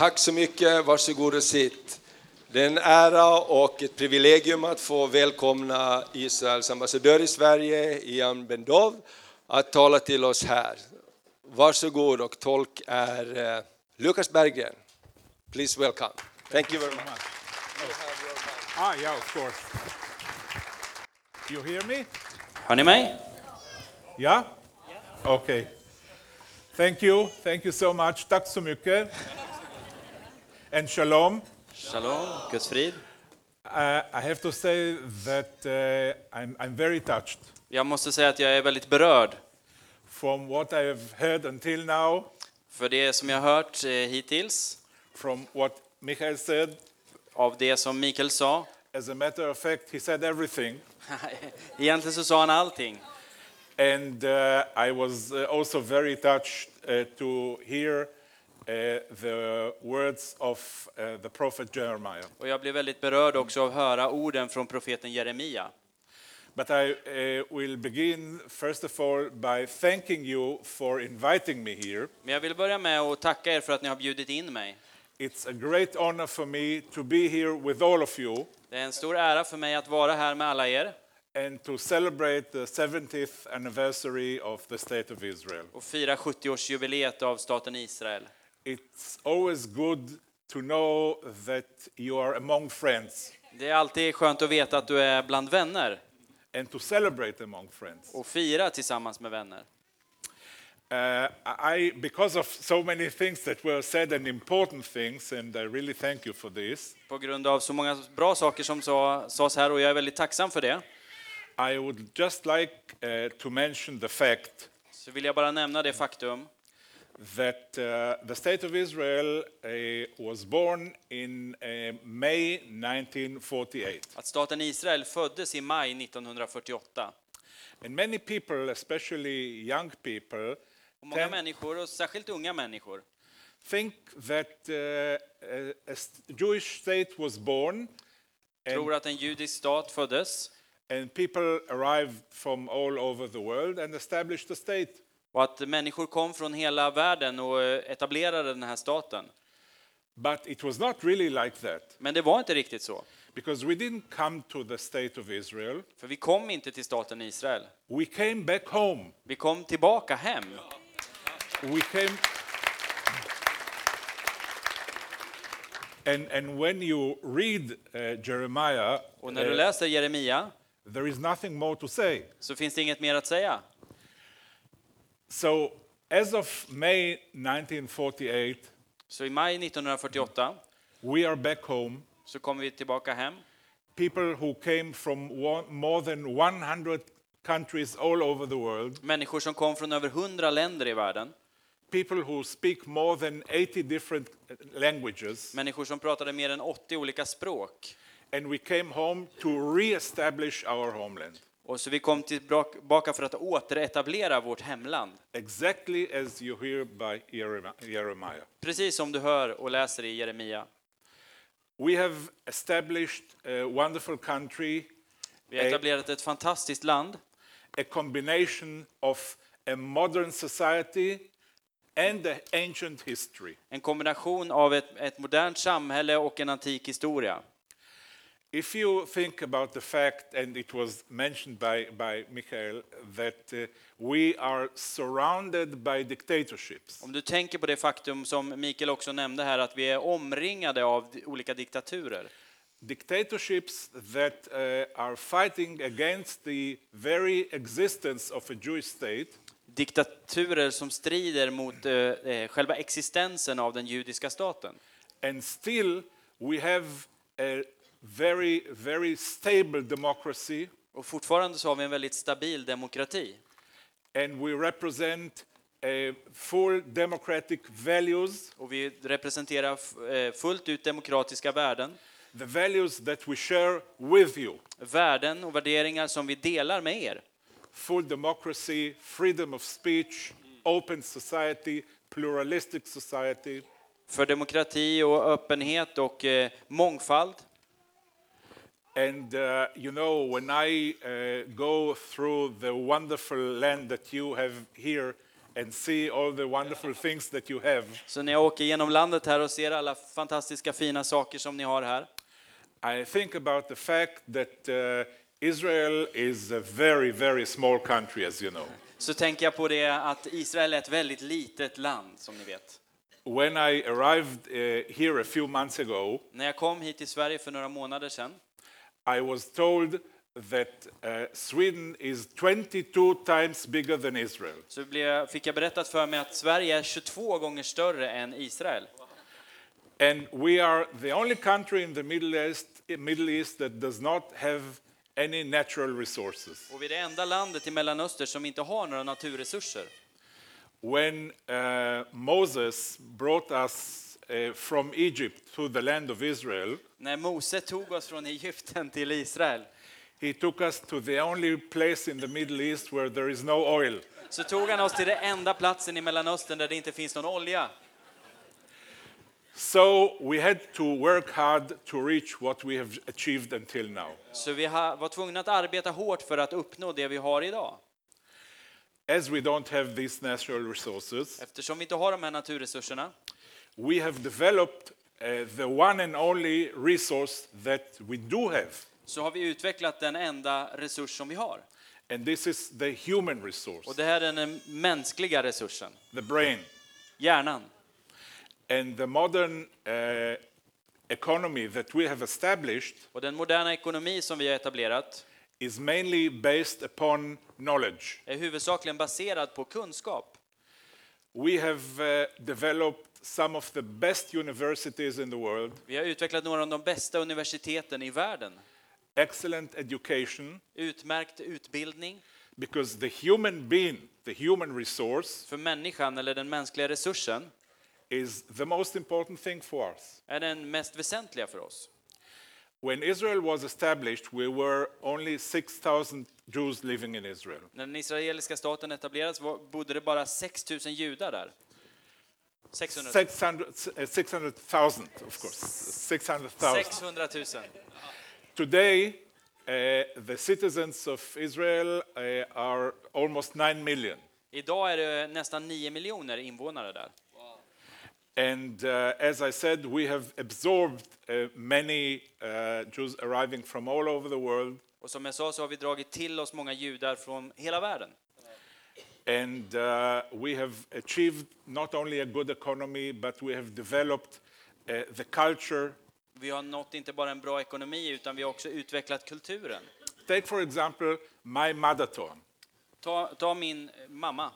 Tack så mycket, varsågod och sitt. Det är en ära och ett privilegium att få välkomna Israels ambassadör i Sverige, Ian Bendov, att tala till oss här. Varsågod och tolk är eh, Lukas Berggren. Please welcome. Thank you very much. Ah, yeah, of course. You hear me? Hör ni mig? Yeah? Okay. Thank you. Thank you so much. Tack så mycket. And shalom. Shalom, Guds frid. Uh, I have to say that uh, I'm, I'm very touched Jag måste säga att jag är väldigt berörd from what I have heard until now, för det som jag har hört eh, hittills, from what Michael said. av det som Mikael sa. As a matter of fact, he said everything. *laughs* Egentligen så sa han allting. And uh, I was uh, also very touched uh, to hear the words of uh, the prophet Jeremiah. Och jag blev väldigt berörd också av att höra orden från profeten Jeremia. But I uh, will begin, first of all, by thanking you for inviting me here. Men jag vill börja med att tacka er för att ni har bjudit in mig. It's a great honor for me to be here with all of you Det är en stor ära för mig att vara här med alla er and to celebrate the 70th anniversary of the State of Israel. och fira 70-årsjubileet av staten Israel. It's always good to know that you are among friends Det är alltid skönt att veta att du är bland vänner and to celebrate among friends. och fira tillsammans med vänner. Uh, I, because of so many things that were said and important things, and I really thank you for this, På grund av så många bra saker som sa, sades här och jag är väldigt tacksam för det. I would just like uh, to mention the fact Så vill jag bara nämna det faktum that uh, the state of Israel uh, was born in uh, May 1948. att staten Israel föddes i maj 1948. And many people, especially young people, Och många tend- människor, och särskilt unga människor, think that uh, a, Jewish state was born tror att en judisk stat föddes and people arrived from all over the world and established a state. Och att människor kom från hela världen och eh, etablerade den här staten. But it was not really like that Men det var inte riktigt så, because we didn't come to the state of Israel. för vi kom inte till staten Israel. We came back home. Vi kom tillbaka hem. We came. And, and when you read uh, Jeremiah, Och när du uh, läser Jeremia there is nothing more to say. så finns det inget mer att säga. So, as of May 1948, Så i maj 1948 we are back home. så kom vi tillbaka hem. People who came from one, more than 100 countries all over the world, Människor som kom från över 100 länder i världen. people who speak more than 80 different languages, Människor som pratade mer än 80 olika språk. and we came home to re-establish our homeland, Och så vi kom tillbaka för att återetablera vårt hemland. exactly as you hear by Jeremi- Jeremiah. Precis som du hör och läser i Jeremia. We have established a wonderful country, Vi har etablerat ett fantastiskt land, a combination of a modern society and the ancient history. en kombination av ett, ett modernt samhälle och en antik historia. If you think about the fact, and it was mentioned by, by Michael, that uh, we are surrounded by dictatorships, Om du tänker på det faktum som Mikael också nämnde här, att vi är omringade av olika diktaturer. dictatorships that uh, are fighting against the very existence of a Jewish state, Diktaturer som strider mot eh, eh, själva existensen av den judiska staten. and still we have a very, very stable democracy, Och fortfarande så har vi en väldigt stabil demokrati. and we represent full democratic values, Och vi representerar eh, fullt ut demokratiska värden. the values that we share with you. Värden och värderingar som vi delar med er. full democracy, freedom of speech, open society, pluralistic society. För demokrati och öppenhet och eh, mångfald. And uh, you know, when I uh, go through the wonderful land that you have here and see all the wonderful things that you have, Så när jag åker genom landet här och ser alla fantastiska fina saker som ni har här, I think about the fact that uh, Israel is a very, very small country, as you know. så tänker jag på det att Israel är ett väldigt litet land, som ni vet. When I arrived uh, here a few months ago, När jag kom hit till Sverige för några månader sedan I was told that uh, Sweden is 22 times bigger than Israel. så blev, fick jag berättat för mig att Sverige är 22 gånger större än Israel. And we are the only country in the Middle East, Middle East that does not have any natural resources. Och vi är det enda landet i Mellanöstern som inte har några naturresurser. When uh, Moses brought us from Egypt to the land of Israel, När Mose tog oss från Egypten till Israel he took us to the only place in the Middle East where there is no oil. så tog han oss till den enda platsen i Mellanöstern där det inte finns någon olja. So we had to work hard to reach what we have achieved until now. Så vi var tvungna att arbeta hårt för att uppnå det vi har idag. As we don't have these natural resources, Eftersom vi inte har de här naturresurserna we have developed uh, the one and only resource that we do have, så har vi utvecklat den enda resurs som vi har. and this is the human resource, Och det här är den mänskliga resursen, the brain. hjärnan. And the modern uh, economy that we have established Och den moderna ekonomi som vi har etablerat is mainly based upon knowledge. är huvudsakligen baserad på kunskap. We have uh, developed some of the best universities in the world, Vi har utvecklat några av de bästa universiteten i världen. excellent education, Utmärkt utbildning because the human being, the human resource, för människan, eller den mänskliga resursen, is the most important thing for us. är den mest väsentliga för oss. When Israel was established, we were only 6,000 Jews living in Israel. När den israeliska staten etablerades bodde det bara 6 000 judar där. 600 600 uh, 600,000, of course. 600,000. 600 000. Today, uh, the citizens of Israel uh, are almost 9 million. Idag är det nästan 9 miljoner invånare där. And uh, as I said, we have absorbed uh, many uh, Jews arriving from all over the world. Och som jag sa så har vi dragit till oss många judar från hela världen. And uh, we have achieved not only a good economy, but we have developed uh, the culture. Vi har nått inte bara en bra ekonomi utan vi har också utvecklat kulturen. Take, for example, my mother tongue. Ta, ta min mamma.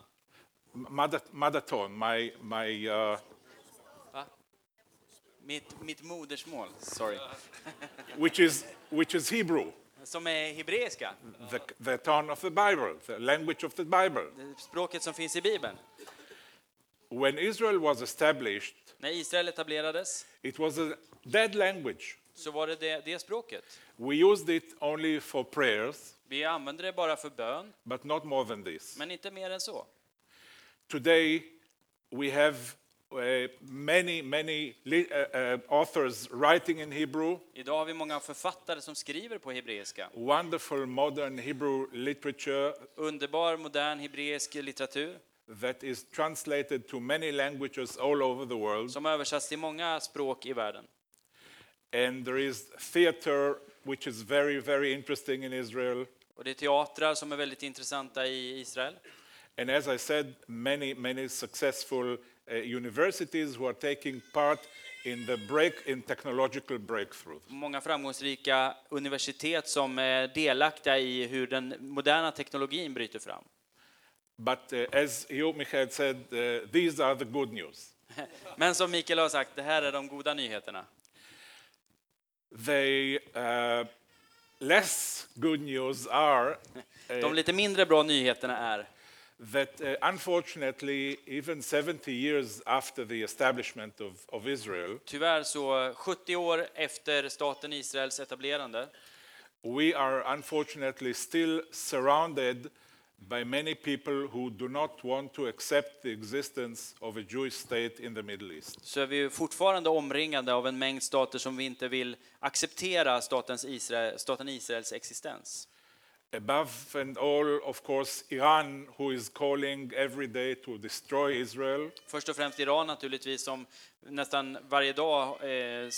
Mother, mother tongue, my, my, uh, Mitt, mitt modersmål, sorry. *laughs* which, is, which is Hebrew, Som är hebreiska, the, the tongue of the Bible, the language of the Bible. språket som finns i Bibeln. When Israel was established, När Israel etablerades it was a dead language. så var det det, det språket. We used it only for prayers, Vi använde det bara för bön, but not more than this. men inte mer än så. Today, we have many, many li- uh, uh, authors writing in Hebrew, Idag har vi många författare som skriver på hebreiska. wonderful modern Hebrew literature Underbar modern hebreisk litteratur that is translated to many languages all over the world. som översatts till många språk i världen. And there is theater, which is very, very interesting in Israel. Och det är teatrar som är väldigt intressanta i Israel. And as I said, many, many successful universities who are taking part in the break in technological breakthrough. Många framgångsrika universitet som är delaktiga i hur den moderna teknologin bryter fram. But uh, as you, Michael, said, uh, these are the good news. *laughs* Men som Mikael har sagt, det här är de goda nyheterna. The uh, less good news are *laughs* De lite mindre bra nyheterna är that uh, unfortunately, even 70 years after the establishment of, of Israel, tyvärr så 70 år efter staten Israels etablerande we are unfortunately still surrounded by many people who do not want to accept the existence of a Jewish state in the Middle East. så är vi ju fortfarande omringade av en mängd stater som vi inte vill acceptera statens Israel, staten Israels existens. Above and all, of course, Iran, who is calling every day to destroy Israel. Först och främst Iran naturligtvis som nästan varje dag eh,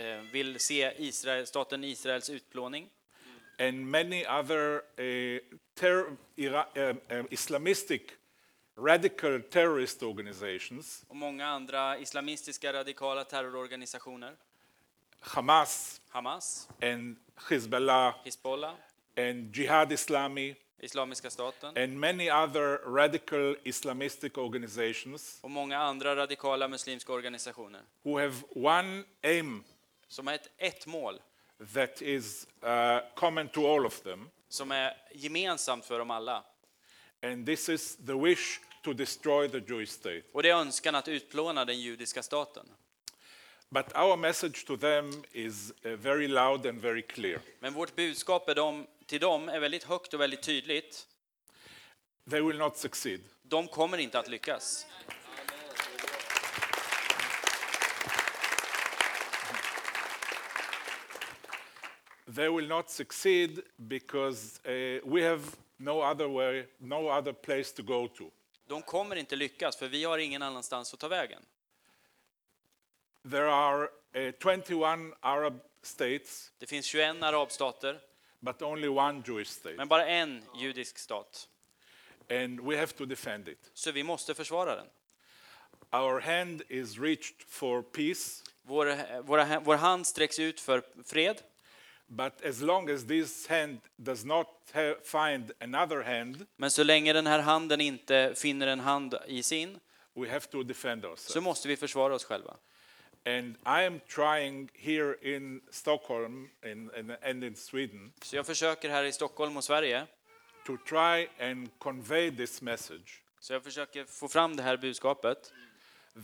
eh, vill se Israel, staten Israels utplåning. and many other uh, terror, Ira- um, um, Islamistic radical terrorist organizations, Och många andra islamistiska radikala terrororganisationer. Hamas Hamas, and Hezbollah Hizbollah, and Jihad Islami, Islamiska staten and many other radical Islamistic organizations och många andra radikala muslimska organisationer who have one aim som har ett, ett mål that is uh, common to all of them, som är gemensamt för dem alla. and this is the wish to destroy the Jewish state. Och det är önskan att utplåna den judiska staten. But our message to them is uh, very loud and very clear. Men vårt budskap är dem, till dem är väldigt högt och väldigt tydligt. They will not succeed. De kommer inte att lyckas. they will not succeed because uh, we have no other way, no other place to go to. De kommer inte lyckas, för vi har ingen annanstans att ta vägen. There are uh, 21 Arab states, Det finns 21 arabstater, but only one Jewish state, men bara en judisk stat. and we have to defend it. Så vi måste försvara den. Our hand is reached for peace, Vår, våra, vår hand sträcks ut för fred, but as long as this hand does not find another hand, men så länge den här handen inte finner en hand i sin, we have to defend så ourselves. måste vi försvara oss själva. And I am trying here in Stockholm in, in, and in Sweden Så jag försöker här i Stockholm och Sverige, to try and convey this message så jag försöker få fram det här budskapet,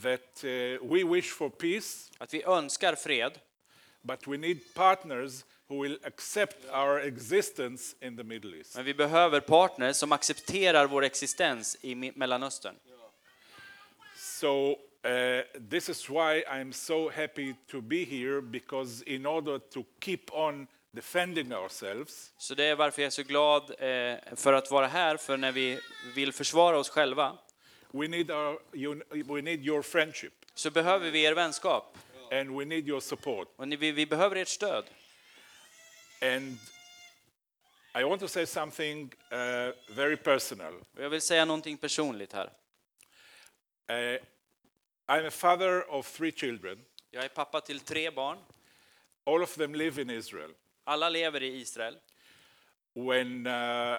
that uh, we wish for peace, att vi önskar fred, but we need partners who will accept our existence in the Middle East. men vi behöver partners som accepterar vår existens i Mi- Mellanöstern. So uh, this is why I'm so happy to be here because in order to keep on defending ourselves, Så det är varför jag är så glad eh, för att vara här, för när vi vill försvara oss själva we need our un- we need your friendship så behöver vi er vänskap and we need your support. och ni, vi, vi behöver ert stöd. And I want to say something uh, very personal. Och jag vill säga någonting personligt här. Uh, I'm a father of three children. Jag är pappa till tre barn. All of them live in Israel. Alla lever i Israel. When, uh, uh,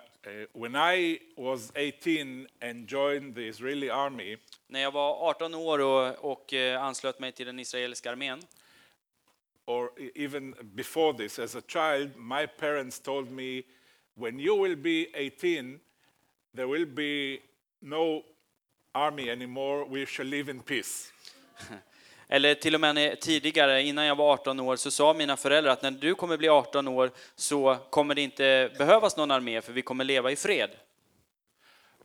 when I was 18 and joined the Israeli army, När jag var 18 år och, och eh, anslöt mig till den israeliska armén, or even before this, as a child, my parents told me, when you will be 18, there will be no army anymore, we shall live in peace. *laughs* eller till och med tidigare, innan jag var 18 år, så sa mina föräldrar att när du kommer bli 18 år så kommer det inte behövas någon armé, för vi kommer leva i fred.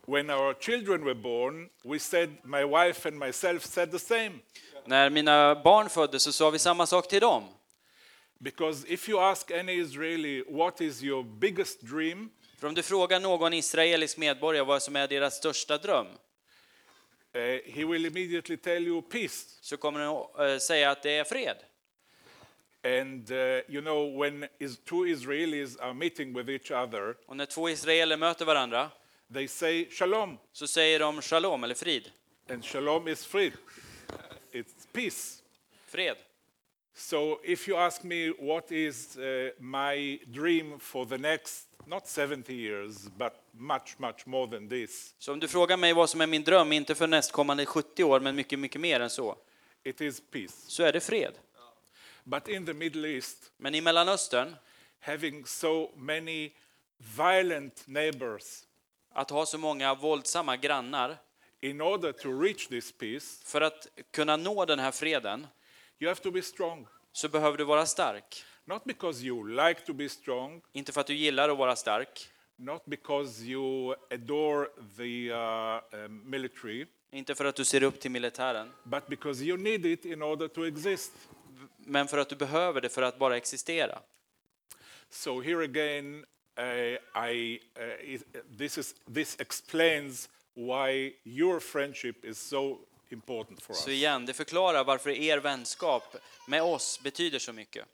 When our children were born, we said, my wife and myself said the same. När mina barn föddes så sa vi samma sak till dem. Because if you ask any Israeli, what is your biggest dream? För om du frågar någon israelisk medborgare vad som är deras största dröm, he will immediately tell you peace. så kommer att eh, säga att det är fred. And uh, you know, when is, two Israelis are meeting with each other, Och när två israeler möter varandra they say shalom, så säger de shalom, eller frid. and shalom is free. It's peace. Fred. So if you ask me what is uh, my dream for the next, not 70 years, but much, much more than this, Så om du frågar mig vad som är min dröm, inte för nästkommande 70 år, men mycket, mycket mer än så, it is peace. så är det fred. But in the Middle East, Men i Mellanöstern, having so many violent neighbors, att ha så många våldsamma grannar, in order to reach this peace, för att kunna nå den här freden, you have to be strong. så behöver du vara stark. Not because you like to be strong, Inte för att du gillar att vara stark, not because you adore the uh, um, military, inte för att du ser upp till militären, but because you need it in order to exist. men för att du behöver det för att bara existera. So here again, uh, I, uh, is, this, is, this explains why your friendship is so important for us. Så igen, det förklarar varför er vänskap med oss betyder så mycket.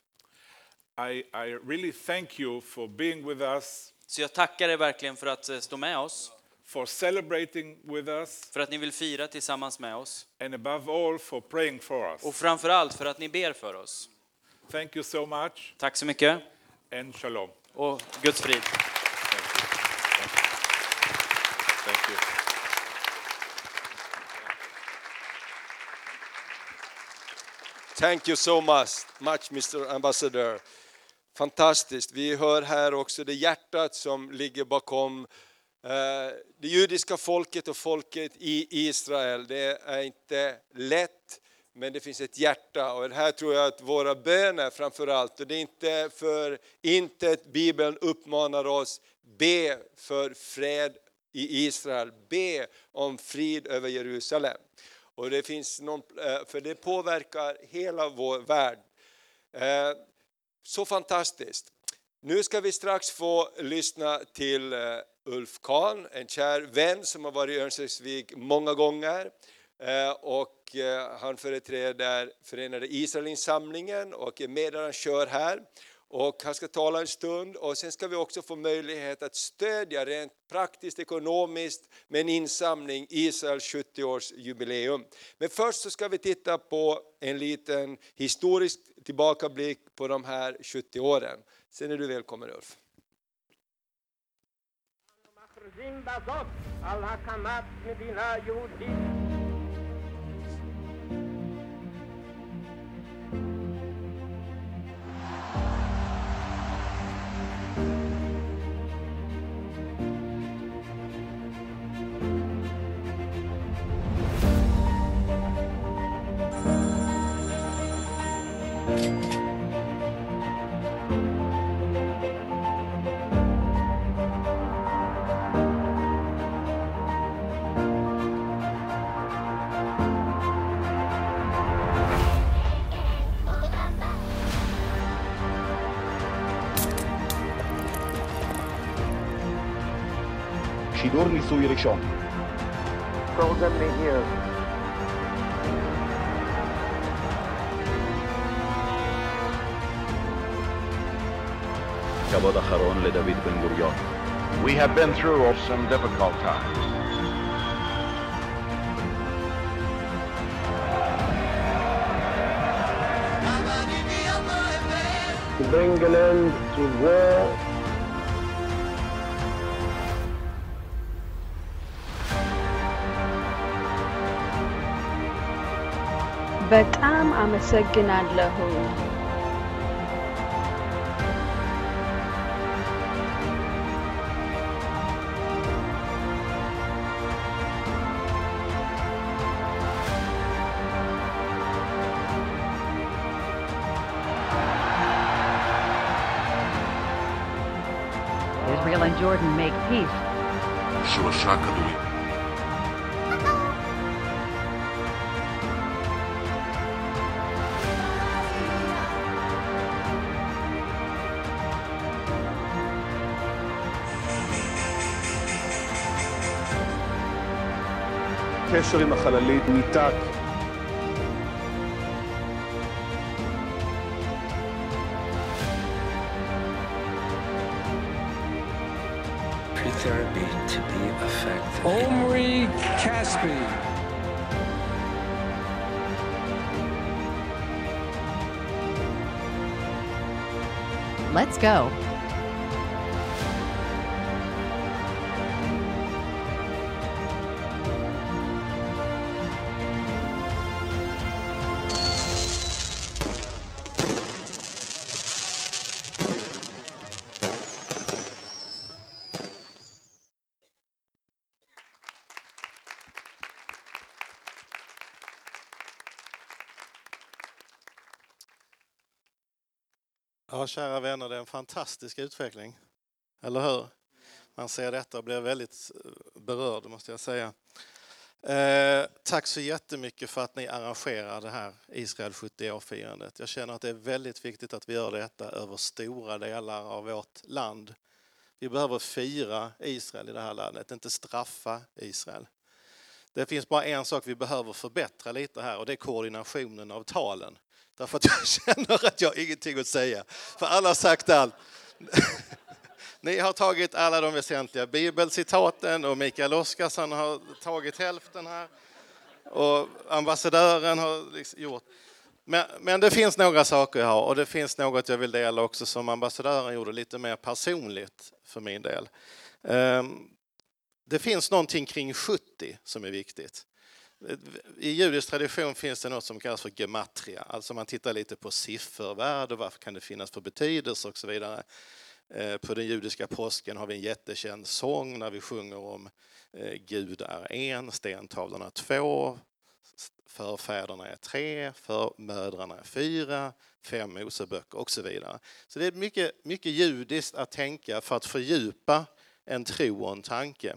I, I really thank you for being with us, Så jag tackar er verkligen för att eh, stå med oss, for celebrating with us, för att ni vill fira tillsammans med oss and above all, for praying for us. och framför allt för att ni ber för oss. Thank you so much, Tack så mycket and shalom. och Guds frid. Thank you. Thank you so much, much Mr Ambassador. Fantastiskt. Vi hör här också det hjärtat som ligger bakom eh, det judiska folket och folket i Israel. Det är inte lätt, men det finns ett hjärta. Och här tror jag att våra böner framför allt, och det är inte för intet Bibeln uppmanar oss, be för fred i Israel, be om frid över Jerusalem. Och det finns någon, eh, för det påverkar hela vår värld. Eh, så fantastiskt. Nu ska vi strax få lyssna till eh, Ulf Kahn, en kär vän som har varit i Örnsköldsvik många gånger. Eh, och eh, han företräder Förenade Israelinsamlingen och är medarrangör här. Och han ska tala en stund och sen ska vi också få möjlighet att stödja rent praktiskt ekonomiskt med en insamling Israels 70-årsjubileum. Men först så ska vi titta på en liten historisk tillbakablick på de här 70 åren. Sen är du välkommen Ulf. מכריזים בזאת על הקמת מדינה יהודית protection. Golden me here. We have been through some difficult times. To bring an end to war በጣም አመሰግናለሁ። Israel and Jordan make peace. קשר עם החללית ניתק. Pre-therapy to be effective. Omri Caspi. Let's go. Kära vänner, det är en fantastisk utveckling. Eller hur? Man ser detta och blir väldigt eh, berörd, måste jag säga. Eh, tack så jättemycket för att ni arrangerar det här Israel 70-år-firandet. Jag känner att det är väldigt viktigt att vi gör detta över stora delar av vårt land. Vi behöver fira Israel i det här landet, inte straffa Israel. Det finns bara en sak vi behöver förbättra lite här och det är koordinationen av talen. Därför att jag *laughs* känner att jag har ingenting att säga, för alla har sagt allt. *laughs* Ni har tagit alla de väsentliga bibelcitaten och Mikael Oskarsson har tagit hälften här. Och ambassadören har liksom gjort. Men, men det finns några saker jag har och det finns något jag vill dela också som ambassadören gjorde lite mer personligt för min del. Ehm, det finns någonting kring 70 som är viktigt. I judisk tradition finns det något som kallas för gematria, alltså man tittar lite på siffervärde och vad kan det finnas för betydelse och så vidare. Eh, på den judiska påsken har vi en jättekänd sång när vi sjunger om eh, Gud är en, stentavlorna två, förfäderna är tre, förmödrarna är fyra, fem Moseböcker och så vidare. Så det är mycket, mycket judiskt att tänka för att fördjupa en tro och en tanke.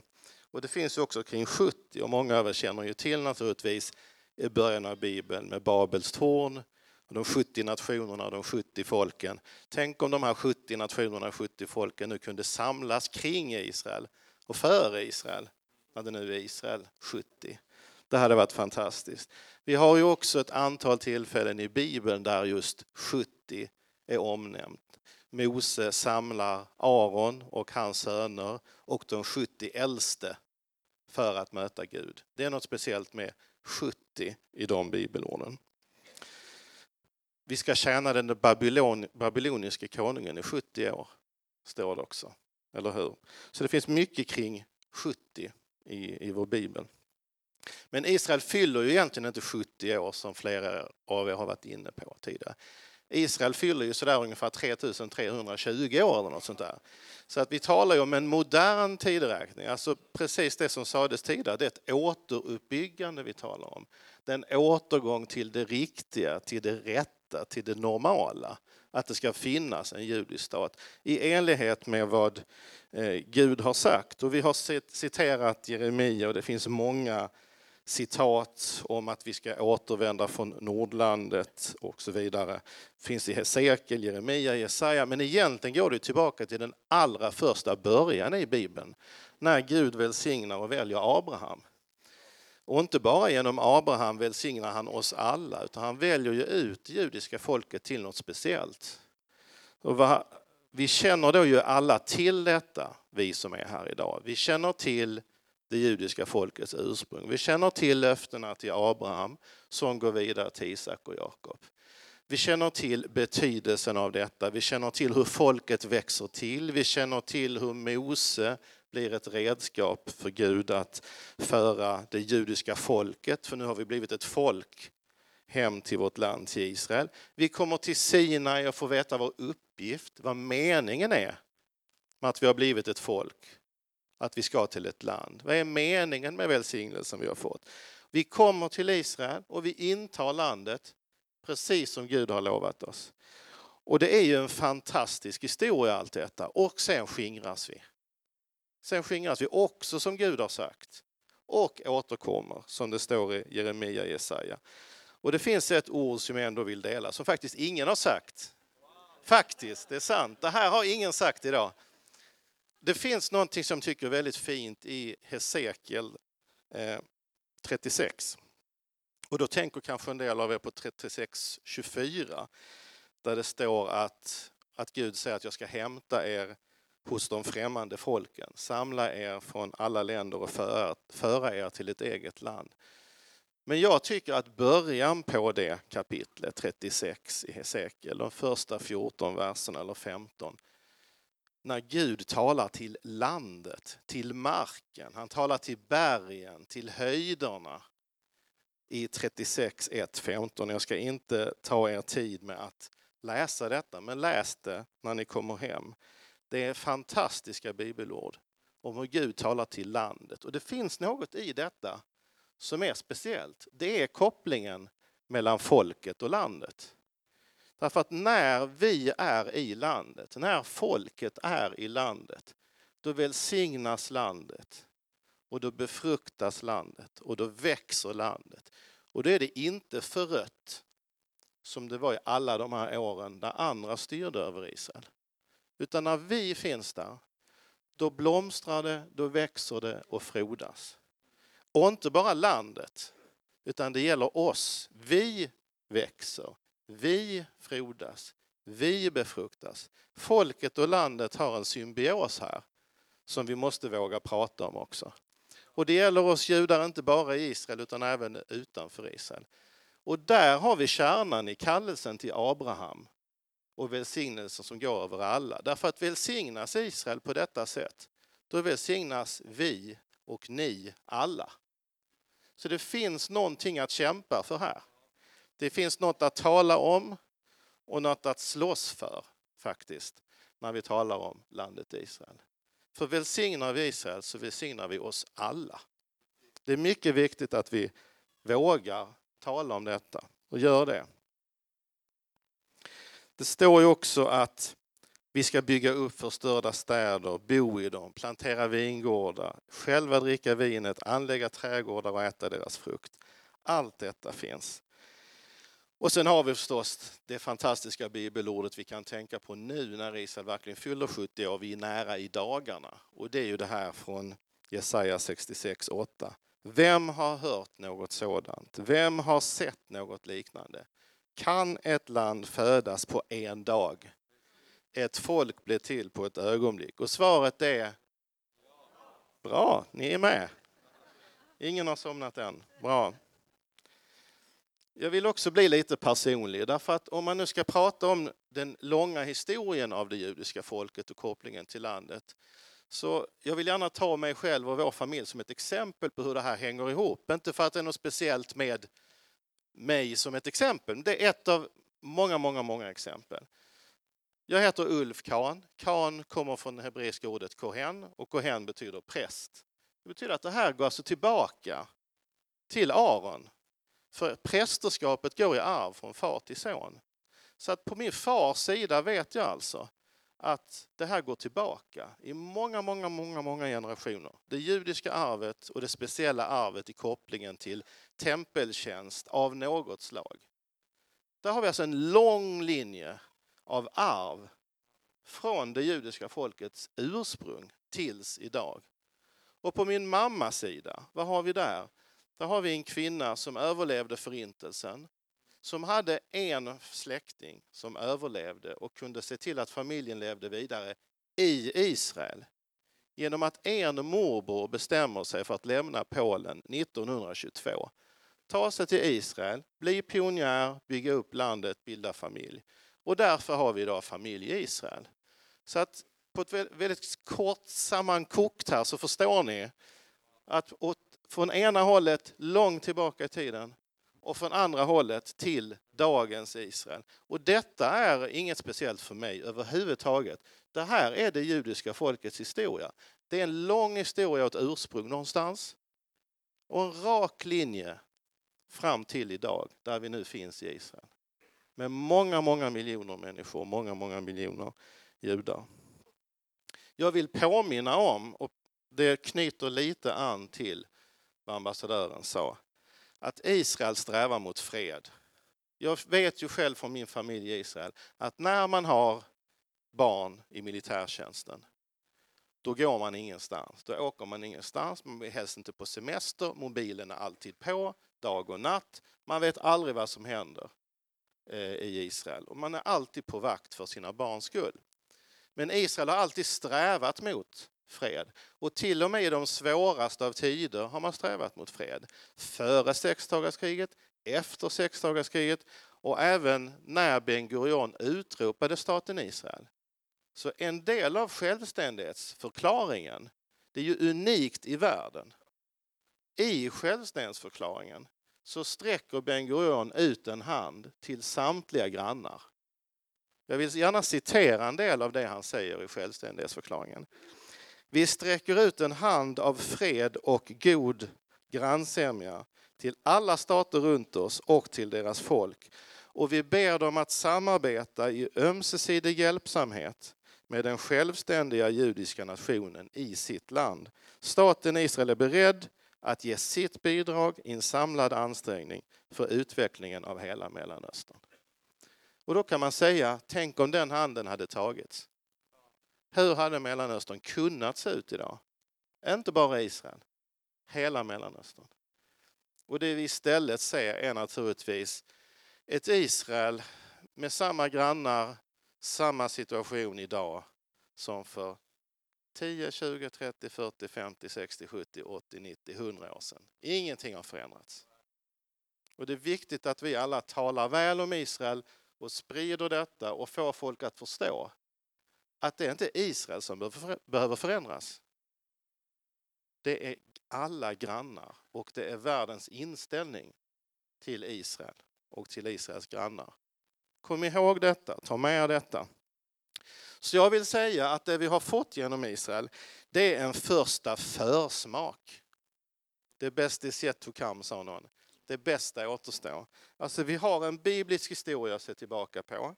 Och det finns också kring 70 och många av er känner ju till naturligtvis i början av Bibeln med Babels torn, de 70 nationerna och de 70 folken. Tänk om de här 70 nationerna 70 folken nu kunde samlas kring Israel och före Israel, när det nu är Israel 70. Det hade varit fantastiskt. Vi har ju också ett antal tillfällen i Bibeln där just 70 är omnämnt. Mose samlar Aron och hans söner och de 70 äldste för att möta Gud. Det är något speciellt med 70 i de bibelorden. Vi ska tjäna den babylon, babyloniske konungen i 70 år, står det också. Eller hur? Så det finns mycket kring 70 i, i vår bibel. Men Israel fyller ju egentligen inte 70 år som flera av er har varit inne på tidigare. Israel fyller ju sådär ungefär 3320 år eller något sånt där. Så att vi talar ju om en modern tideräkning, alltså precis det som sades tidigare, det är ett återuppbyggande vi talar om. Det är en återgång till det riktiga, till det rätta, till det normala. Att det ska finnas en judisk stat i enlighet med vad eh, Gud har sagt. Och vi har citerat Jeremia och det finns många citat om att vi ska återvända från Nordlandet och så vidare. finns i Hesekiel, Jeremia, Jesaja, men egentligen går det tillbaka till den allra första början i Bibeln, när Gud välsignar och väljer Abraham. Och inte bara genom Abraham välsignar han oss alla, utan han väljer ju ut det judiska folket till något speciellt. Och vi känner då ju alla till detta, vi som är här idag. Vi känner till det judiska folkets ursprung. Vi känner till löftena till Abraham som går vidare till Isak och Jakob. Vi känner till betydelsen av detta. Vi känner till hur folket växer till. Vi känner till hur Mose blir ett redskap för Gud att föra det judiska folket, för nu har vi blivit ett folk, hem till vårt land, till Israel. Vi kommer till Sinai och får veta vår uppgift, vad meningen är med att vi har blivit ett folk att vi ska till ett land. Vad är meningen med välsignelsen vi har fått? Vi kommer till Israel och vi intar landet precis som Gud har lovat oss. Och det är ju en fantastisk historia allt detta. Och sen skingras vi. Sen skingras vi också som Gud har sagt. Och återkommer som det står i Jeremia Jesaja. Och det finns ett ord som jag ändå vill dela som faktiskt ingen har sagt. Faktiskt, det är sant. Det här har ingen sagt idag. Det finns någonting som jag tycker är väldigt fint i Hesekiel eh, 36. Och då tänker kanske en del av er på 36.24 där det står att, att Gud säger att jag ska hämta er hos de främmande folken, samla er från alla länder och föra, föra er till ett eget land. Men jag tycker att början på det kapitlet 36 i Hesekiel, de första 14 verserna eller 15, när Gud talar till landet, till marken, han talar till bergen, till höjderna i 36.1.15. Jag ska inte ta er tid med att läsa detta, men läs det när ni kommer hem. Det är fantastiska bibelord om hur Gud talar till landet. Och det finns något i detta som är speciellt. Det är kopplingen mellan folket och landet. Därför att när vi är i landet, när folket är i landet, då välsignas landet och då befruktas landet och då växer landet. Och då är det inte förött som det var i alla de här åren där andra styrde över Israel. Utan när vi finns där då blomstrar det, då växer det och frodas. Och inte bara landet, utan det gäller oss. Vi växer, vi frodas, vi befruktas. Folket och landet har en symbios här som vi måste våga prata om också. Och det gäller oss judar inte bara i Israel utan även utanför Israel. Och där har vi kärnan i kallelsen till Abraham och välsignelsen som går över alla. Därför att välsignas Israel på detta sätt, då välsignas vi och ni alla. Så det finns någonting att kämpa för här. Det finns något att tala om och något att slåss för faktiskt när vi talar om landet Israel. För välsignar vi Israel så välsignar vi oss alla. Det är mycket viktigt att vi vågar tala om detta och gör det. Det står ju också att vi ska bygga upp förstörda städer, bo i dem, plantera vingårdar, själva dricka vinet, anlägga trädgårdar och äta deras frukt. Allt detta finns. Och sen har vi förstås det fantastiska bibelordet vi kan tänka på nu när Israel verkligen fyller 70 år. Vi är nära i dagarna. Och det är ju det här från Jesaja 66.8. Vem har hört något sådant? Vem har sett något liknande? Kan ett land födas på en dag? Ett folk blir till på ett ögonblick? Och svaret är Bra, ni är med. Ingen har somnat än. Bra. Jag vill också bli lite personlig, därför att om man nu ska prata om den långa historien av det judiska folket och kopplingen till landet, så jag vill gärna ta mig själv och vår familj som ett exempel på hur det här hänger ihop. Inte för att det är något speciellt med mig som ett exempel, det är ett av många, många, många exempel. Jag heter Ulf Kahn. Kahn kommer från det hebreiska ordet kohen och kohen betyder präst. Det betyder att det här går alltså tillbaka till Aron för prästerskapet går i arv från far till son. Så att på min fars sida vet jag alltså att det här går tillbaka i många, många, många, många generationer. Det judiska arvet och det speciella arvet i kopplingen till tempeltjänst av något slag. Där har vi alltså en lång linje av arv från det judiska folkets ursprung tills idag. Och på min mammas sida, vad har vi där? Där har vi en kvinna som överlevde förintelsen, som hade en släkting som överlevde och kunde se till att familjen levde vidare i Israel. Genom att en morbror bestämmer sig för att lämna Polen 1922. Ta sig till Israel, bli pionjär, bygga upp landet, bilda familj. Och därför har vi idag familj i Israel. Så att på ett väldigt kort sammankokt här så förstår ni att från ena hållet långt tillbaka i tiden och från andra hållet till dagens Israel. Och detta är inget speciellt för mig överhuvudtaget. Det här är det judiska folkets historia. Det är en lång historia och ett ursprung någonstans och en rak linje fram till idag där vi nu finns i Israel. Med många, många miljoner människor, många, många miljoner judar. Jag vill påminna om, och det knyter lite an till vad ambassadören sa, att Israel strävar mot fred. Jag vet ju själv från min familj i Israel att när man har barn i militärtjänsten då går man ingenstans. Då åker man ingenstans, man är helst inte på semester, mobilen är alltid på, dag och natt. Man vet aldrig vad som händer eh, i Israel och man är alltid på vakt för sina barns skull. Men Israel har alltid strävat mot fred. Och till och med i de svåraste av tider har man strävat mot fred. Före sexdagarskriget, efter sexdagarskriget och även när Ben Gurion utropade staten Israel. Så en del av självständighetsförklaringen, det är ju unikt i världen. I självständighetsförklaringen så sträcker Ben Gurion ut en hand till samtliga grannar. Jag vill gärna citera en del av det han säger i självständighetsförklaringen. Vi sträcker ut en hand av fred och god grannsämja till alla stater runt oss och till deras folk. Och vi ber dem att samarbeta i ömsesidig hjälpsamhet med den självständiga judiska nationen i sitt land. Staten Israel är beredd att ge sitt bidrag i en samlad ansträngning för utvecklingen av hela Mellanöstern. Och då kan man säga, tänk om den handen hade tagits. Hur hade Mellanöstern kunnat se ut idag? Inte bara Israel, hela Mellanöstern. Och det vi istället ser är naturligtvis ett Israel med samma grannar, samma situation idag som för 10, 20, 30, 40, 50, 60, 70, 80, 90, 100 år sedan. Ingenting har förändrats. Och det är viktigt att vi alla talar väl om Israel och sprider detta och får folk att förstå att det är inte Israel som behöver förändras. Det är alla grannar och det är världens inställning till Israel och till Israels grannar. Kom ihåg detta, ta med er detta. Så jag vill säga att det vi har fått genom Israel, det är en första försmak. Det bästa is yet to come, sa någon. Det bästa återstår. Alltså vi har en biblisk historia att se tillbaka på.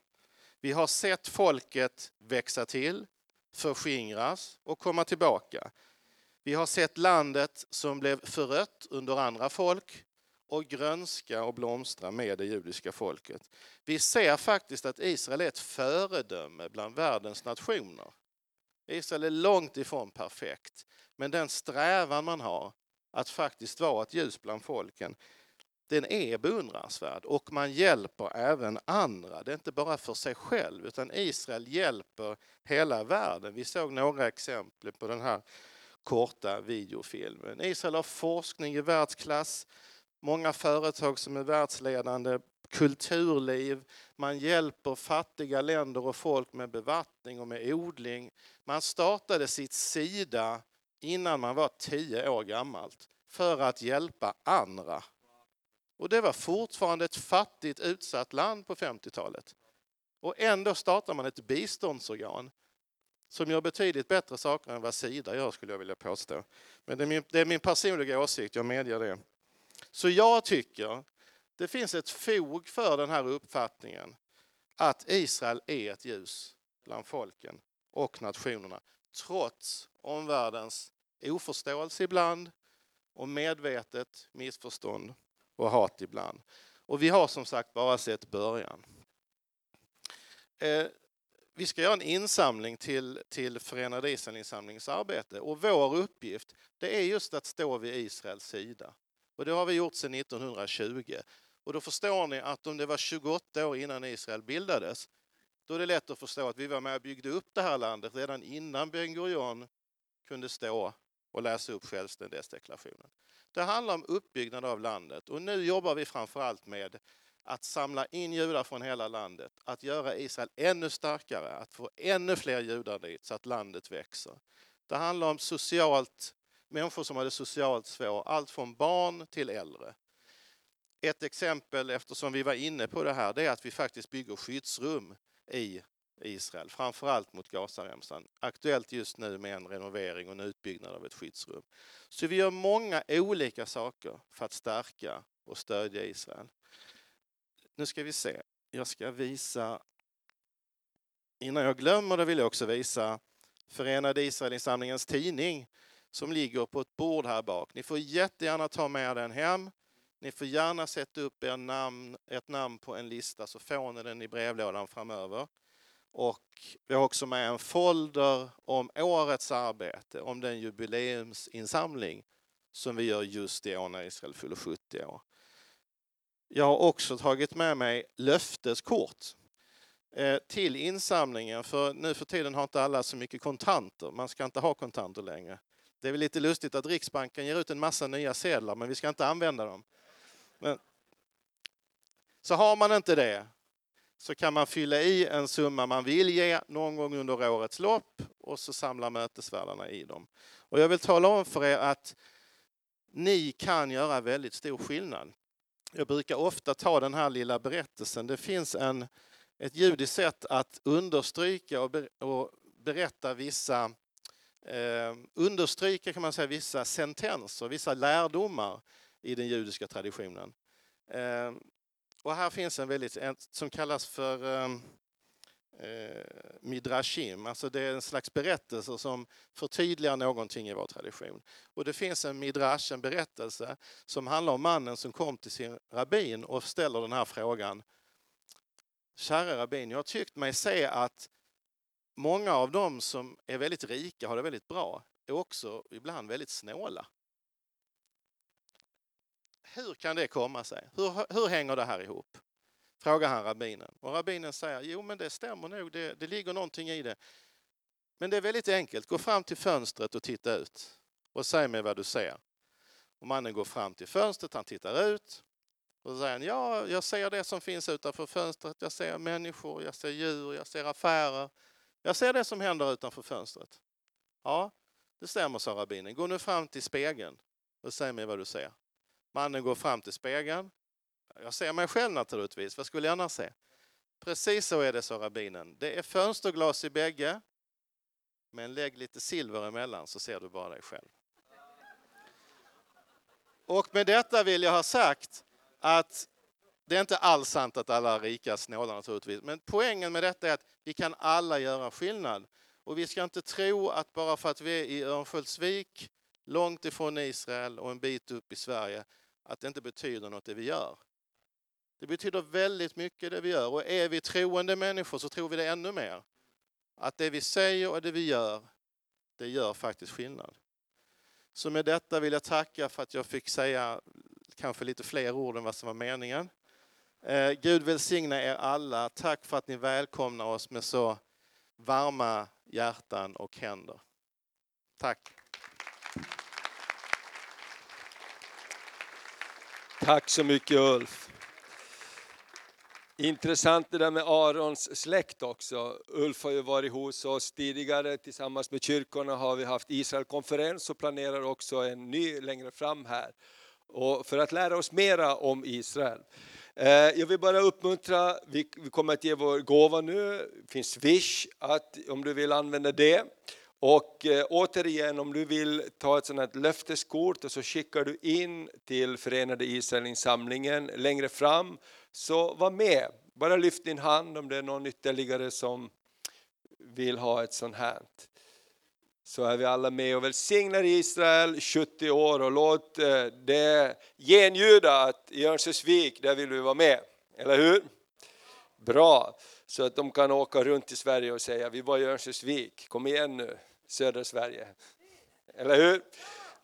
Vi har sett folket växa till, förskingras och komma tillbaka. Vi har sett landet som blev förött under andra folk och grönska och blomstra med det judiska folket. Vi ser faktiskt att Israel är ett föredöme bland världens nationer. Israel är långt ifrån perfekt, men den strävan man har att faktiskt vara ett ljus bland folken, den är beundransvärd och man hjälper även andra. Det är inte bara för sig själv utan Israel hjälper hela världen. Vi såg några exempel på den här korta videofilmen. Israel har forskning i världsklass, många företag som är världsledande, kulturliv, man hjälper fattiga länder och folk med bevattning och med odling. Man startade sitt Sida innan man var tio år gammalt för att hjälpa andra. Och det var fortfarande ett fattigt utsatt land på 50-talet. Och ändå startar man ett biståndsorgan som gör betydligt bättre saker än vad Sida gör skulle jag vilja påstå. Men det är min, det är min personliga åsikt, jag medger det. Så jag tycker det finns ett fog för den här uppfattningen att Israel är ett ljus bland folken och nationerna trots omvärldens oförståelse ibland och medvetet missförstånd och hat ibland. Och vi har som sagt bara sett början. Eh, vi ska göra en insamling till, till Förenade Israelinsamlingens arbete och vår uppgift det är just att stå vid Israels sida. Och det har vi gjort sedan 1920. Och då förstår ni att om det var 28 år innan Israel bildades, då är det lätt att förstå att vi var med och byggde upp det här landet redan innan Ben Gurion kunde stå och läsa upp självständighetsdeklarationen. Det handlar om uppbyggnad av landet och nu jobbar vi framför allt med att samla in judar från hela landet, att göra Israel ännu starkare, att få ännu fler judar dit så att landet växer. Det handlar om socialt, människor som har det socialt svårt, allt från barn till äldre. Ett exempel, eftersom vi var inne på det här, det är att vi faktiskt bygger skyddsrum i Israel, framförallt mot Gazaremsan. Aktuellt just nu med en renovering och en utbyggnad av ett skyddsrum. Så vi gör många olika saker för att stärka och stödja Israel. Nu ska vi se, jag ska visa, innan jag glömmer det vill jag också visa Förenade Israelinsamlingens tidning som ligger på ett bord här bak. Ni får jättegärna ta med den hem. Ni får gärna sätta upp er namn, ert namn på en lista så får ni den i brevlådan framöver. Och vi har också med en folder om årets arbete, om den jubileumsinsamling som vi gör just i år när Israel fyller 70 år. Jag har också tagit med mig löfteskort eh, till insamlingen, för nu för tiden har inte alla så mycket kontanter. Man ska inte ha kontanter längre. Det är väl lite lustigt att Riksbanken ger ut en massa nya sedlar, men vi ska inte använda dem. Men, så har man inte det så kan man fylla i en summa man vill ge någon gång under årets lopp och så samlar mötesvärdarna i dem. Och jag vill tala om för er att ni kan göra väldigt stor skillnad. Jag brukar ofta ta den här lilla berättelsen. Det finns en, ett judiskt sätt att understryka och, ber, och berätta vissa eh, understryka kan man säga vissa sentenser, vissa lärdomar i den judiska traditionen. Eh, och här finns en väldigt, en, som kallas för ehm, eh, midrashim, alltså det är en slags berättelse som förtydligar någonting i vår tradition. Och det finns en midrash, en berättelse, som handlar om mannen som kom till sin rabbin och ställer den här frågan. Kära rabbin, jag har tyckt mig se att många av dem som är väldigt rika, har det väldigt bra, är också ibland väldigt snåla. Hur kan det komma sig? Hur, hur hänger det här ihop? Frågar han rabbinen. Och rabbinen säger, jo men det stämmer nog, det, det ligger någonting i det. Men det är väldigt enkelt, gå fram till fönstret och titta ut och säg mig vad du ser. Och mannen går fram till fönstret, han tittar ut och så säger han, ja, jag ser det som finns utanför fönstret. Jag ser människor, jag ser djur, jag ser affärer. Jag ser det som händer utanför fönstret. Ja, det stämmer, sa rabbinen. Gå nu fram till spegeln och säg mig vad du ser. Mannen går fram till spegeln. Jag ser mig själv naturligtvis, vad skulle jag annars se? Precis så är det, sa rabbinen. Det är fönsterglas i bägge, men lägg lite silver emellan så ser du bara dig själv. Och med detta vill jag ha sagt att det är inte alls sant att alla är rika snålar naturligtvis, men poängen med detta är att vi kan alla göra skillnad. Och vi ska inte tro att bara för att vi är i Örnsköldsvik, långt ifrån Israel och en bit upp i Sverige, att det inte betyder något det vi gör. Det betyder väldigt mycket det vi gör och är vi troende människor så tror vi det ännu mer. Att det vi säger och det vi gör, det gör faktiskt skillnad. Så med detta vill jag tacka för att jag fick säga kanske lite fler ord än vad som var meningen. Eh, Gud välsigna er alla. Tack för att ni välkomnar oss med så varma hjärtan och händer. Tack. Tack så mycket Ulf. Intressant det där med Arons släkt också. Ulf har ju varit hos oss tidigare, tillsammans med kyrkorna har vi haft Israelkonferens och planerar också en ny längre fram här. Och för att lära oss mera om Israel. Eh, jag vill bara uppmuntra, vi vi kommer att ge vår gåva nu, det finns Swish att, om du vill använda det. Och eh, återigen, om du vill ta ett sånt här löfteskort och så skickar du in till Förenade Israelinsamlingen längre fram, så var med. Bara lyft din hand om det är någon ytterligare som vill ha ett sånt här. Så är vi alla med och välsignar Israel 70 år och låt eh, det genljuda att i Örnsköldsvik, där vill vi vara med. Eller hur? Bra, så att de kan åka runt i Sverige och säga vi var i Örnsköldsvik, kom igen nu, södra Sverige. Eller hur?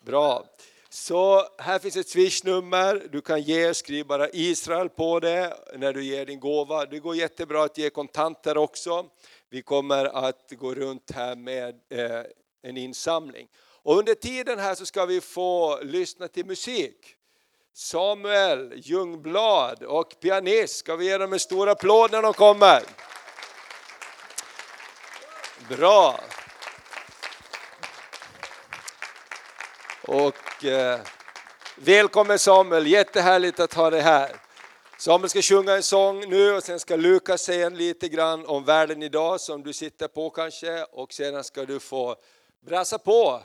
Bra. Så här finns ett swishnummer, du kan ge, skriv bara Israel på det när du ger din gåva. Det går jättebra att ge kontanter också. Vi kommer att gå runt här med eh, en insamling. Och under tiden här så ska vi få lyssna till musik. Samuel Ljungblad och pianist, ska vi ge dem en stor applåd när de kommer? Bra! Och eh, välkommen Samuel, jättehärligt att ha dig här. Samuel ska sjunga en sång nu och sen ska Lukas säga lite grann om världen idag som du sitter på kanske och sedan ska du få brassa på.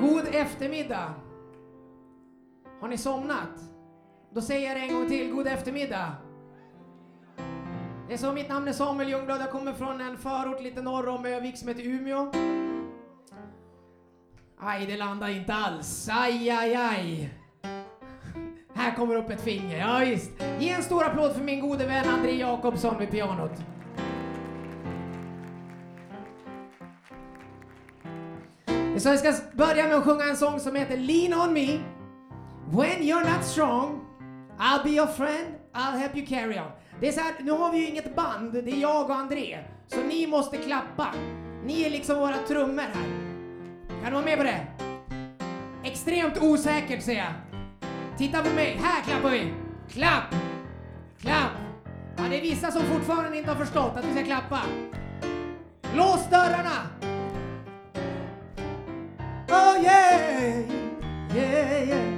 God eftermiddag. Har ni somnat? Då säger jag det en gång till. God eftermiddag. Det är så, mitt namn är Samuel Ljungblad. Jag kommer från en förort lite norr om Övik som heter Umeå. Aj, det landar inte alls. Aj, aj, aj. Här kommer upp ett finger. Ja, visst. Ge en stor applåd för min gode vän André Jakobsson vid pianot. Så jag ska börja med att sjunga en sång som heter Lean on me. When you're not strong, I'll be your friend, I'll help you carry on. Det är så här, nu har vi ju inget band, det är jag och André. Så ni måste klappa. Ni är liksom våra trummor här. Kan du vara med på det? Extremt osäkert säger jag. Titta på mig, här klappar vi. Klapp! Klapp! Ja, det är vissa som fortfarande inte har förstått att vi ska klappa. Lås dörrarna! Oh yeah, yeah, yeah.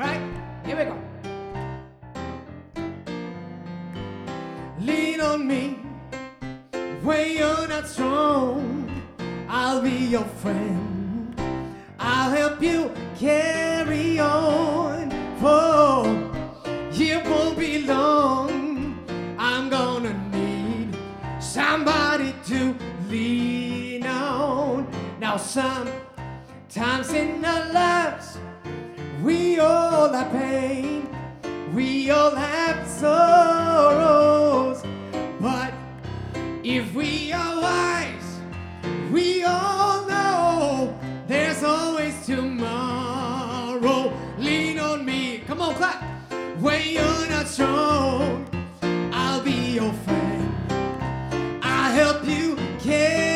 Right, here we go. Lean on me when you're not strong. I'll be your friend. I'll help you carry on. For it won't be long. I'm gonna need somebody to lean on. Now, sometimes in our lives, we all have pain, we all have sorrows. But if we are wise, we all know there's always tomorrow. Lean on me. Come on, clap. When you're not strong, I'll be your friend. I'll help you carry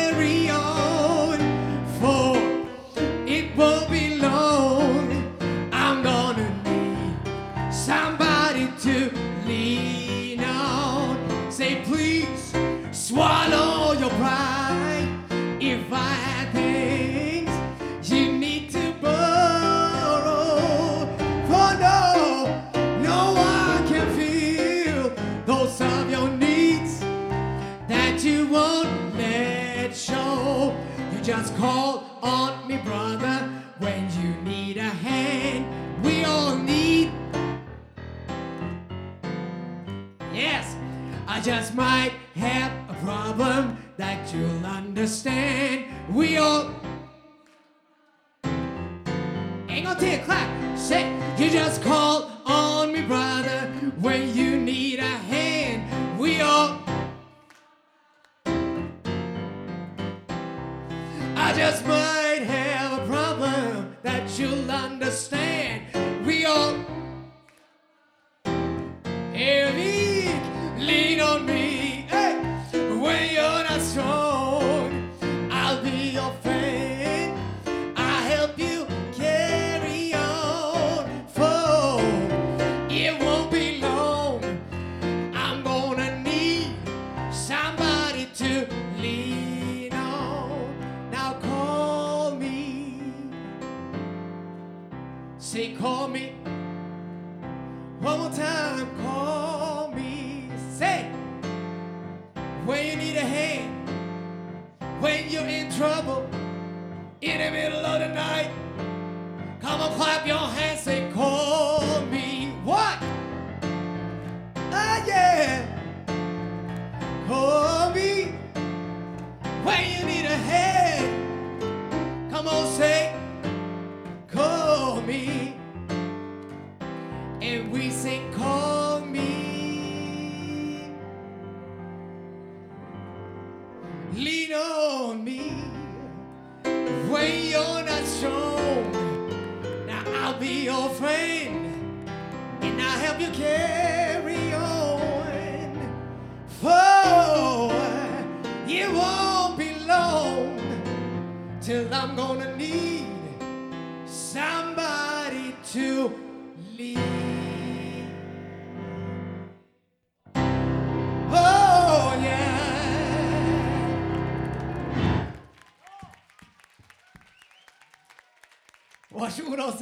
call on me, brother, when you need a hand. We all need. Yes, I just might have a problem that you'll understand. We all. Ain't gonna take a clap. Say, you just call on me, brother, when you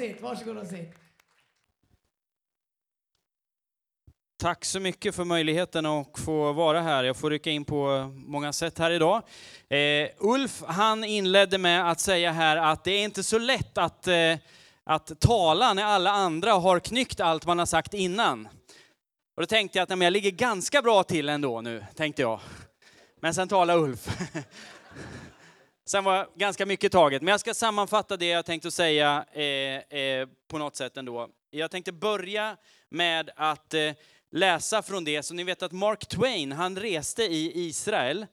sitt, varsågod och sitt. Tack så mycket för möjligheten att få vara här. Jag får rycka in på många sätt här idag. Eh, Ulf, han inledde med att säga här att det är inte så lätt att, eh, att tala när alla andra har knyckt allt man har sagt innan. Och då tänkte jag att nej, men jag ligger ganska bra till ändå nu, tänkte jag. Men sen talade Ulf. *laughs* Sen var ganska mycket taget, men jag ska sammanfatta det jag tänkte säga eh, eh, på något sätt ändå. Jag tänkte börja med att eh, läsa från det, så ni vet att Mark Twain, han reste i Israel.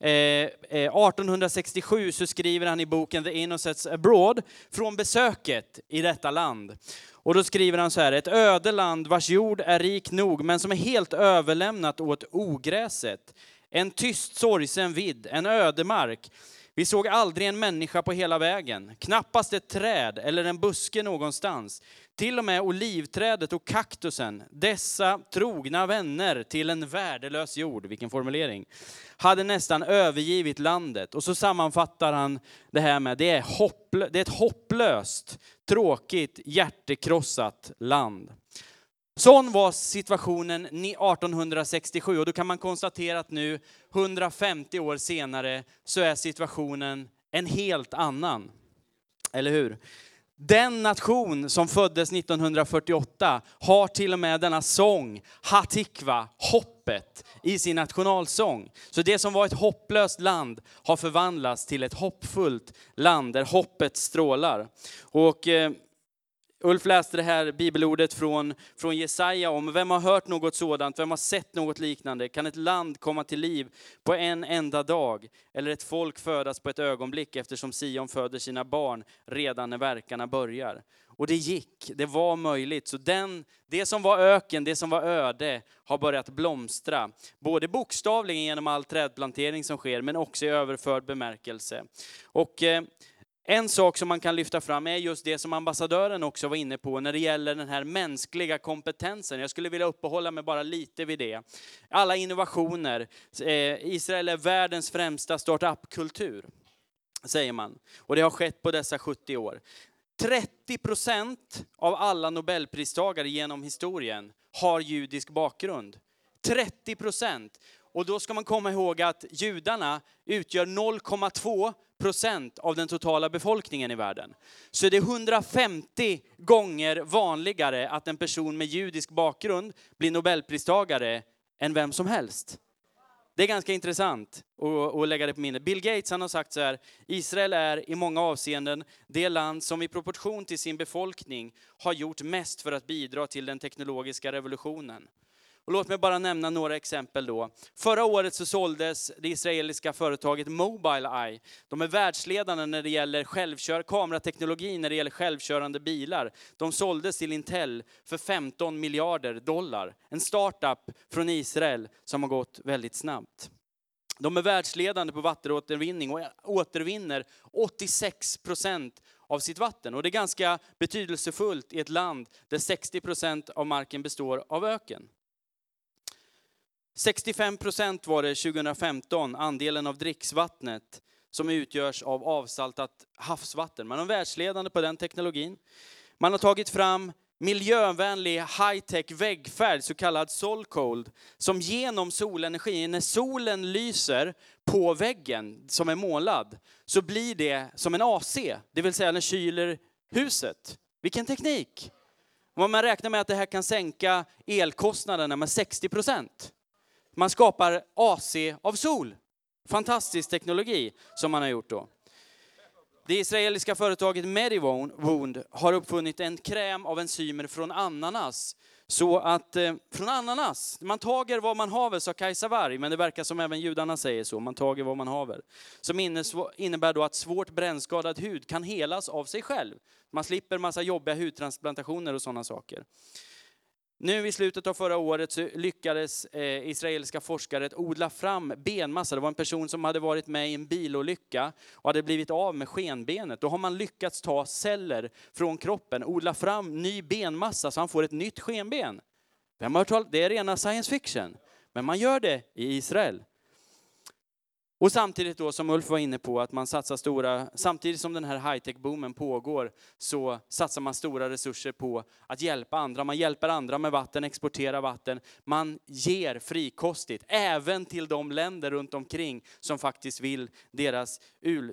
Eh, eh, 1867 så skriver han i boken The Innocents Abroad från besöket i detta land. Och då skriver han så här, ett öde land vars jord är rik nog, men som är helt överlämnat åt ogräset. En tyst sorgsen vidd, en ödemark. Vi såg aldrig en människa på hela vägen, knappast ett träd eller en buske någonstans. Till och med olivträdet och kaktusen, dessa trogna vänner till en värdelös jord, vilken formulering, hade nästan övergivit landet. Och så sammanfattar han det här med, det är, hopplö- det är ett hopplöst, tråkigt, hjärtekrossat land. Sån var situationen 1867 och då kan man konstatera att nu 150 år senare så är situationen en helt annan. Eller hur? Den nation som föddes 1948 har till och med denna sång, Hatikva, hoppet i sin nationalsång. Så det som var ett hopplöst land har förvandlats till ett hoppfullt land där hoppet strålar. Och eh, Ulf läste det här bibelordet från, från Jesaja om vem har hört något sådant, vem har sett något liknande? Kan ett land komma till liv på en enda dag? Eller ett folk födas på ett ögonblick eftersom Sion föder sina barn redan när verkarna börjar? Och det gick, det var möjligt. Så den, det som var öken, det som var öde, har börjat blomstra. Både bokstavligen genom all trädplantering som sker, men också i överförd bemärkelse. Och eh, en sak som man kan lyfta fram är just det som ambassadören också var inne på när det gäller den här mänskliga kompetensen. Jag skulle vilja uppehålla mig bara lite vid det. Alla innovationer. Eh, Israel är världens främsta startup-kultur, säger man. Och det har skett på dessa 70 år. 30 procent av alla nobelpristagare genom historien har judisk bakgrund. 30 procent. Och då ska man komma ihåg att judarna utgör 0,2 procent av den totala befolkningen i världen. Så det är 150 gånger vanligare att en person med judisk bakgrund blir nobelpristagare än vem som helst. Det är ganska intressant att, att lägga det på minnet. Bill Gates han har sagt så här, Israel är i många avseenden det land som i proportion till sin befolkning har gjort mest för att bidra till den teknologiska revolutionen. Och låt mig bara nämna några exempel då. Förra året så såldes det israeliska företaget Mobileye. De är världsledande när det gäller självkör, kamerateknologi, när det gäller självkörande bilar. De såldes till Intel för 15 miljarder dollar. En startup från Israel som har gått väldigt snabbt. De är världsledande på vattenåtervinning och återvinner 86 procent av sitt vatten. Och det är ganska betydelsefullt i ett land där 60 procent av marken består av öken. 65 procent var det 2015, andelen av dricksvattnet som utgörs av avsaltat havsvatten. Man är världsledande på den teknologin. Man har tagit fram miljövänlig high-tech väggfärg, så kallad Solcold, som genom solenergi, när solen lyser på väggen som är målad, så blir det som en AC, det vill säga den kyler huset. Vilken teknik! Man räknar med att det här kan sänka elkostnaderna med 60 procent. Man skapar AC av sol. Fantastisk teknologi som man har gjort då. Det israeliska företaget Mediwound har uppfunnit en kräm av enzymer från ananas. Så att, eh, från ananas, man tager vad man haver, sa Kajsa Warg, men det verkar som även judarna säger så, man tager vad man haver. Som innebär då att svårt brännskadad hud kan helas av sig själv. Man slipper massa jobbiga hudtransplantationer och sådana saker. Nu i slutet av förra året så lyckades eh, israeliska forskare odla fram benmassa. Det var en person som hade varit med i en bilolycka och hade blivit av med skenbenet. Då har man lyckats ta celler från kroppen, odla fram ny benmassa så han får ett nytt skenben. Vem har talat? Det är rena science fiction. Men man gör det i Israel. Och samtidigt då, som Ulf var inne på, att man satsar stora, samtidigt som den här high-tech-boomen pågår, så satsar man stora resurser på att hjälpa andra. Man hjälper andra med vatten, exporterar vatten. Man ger frikostigt, även till de länder runt omkring som faktiskt vill deras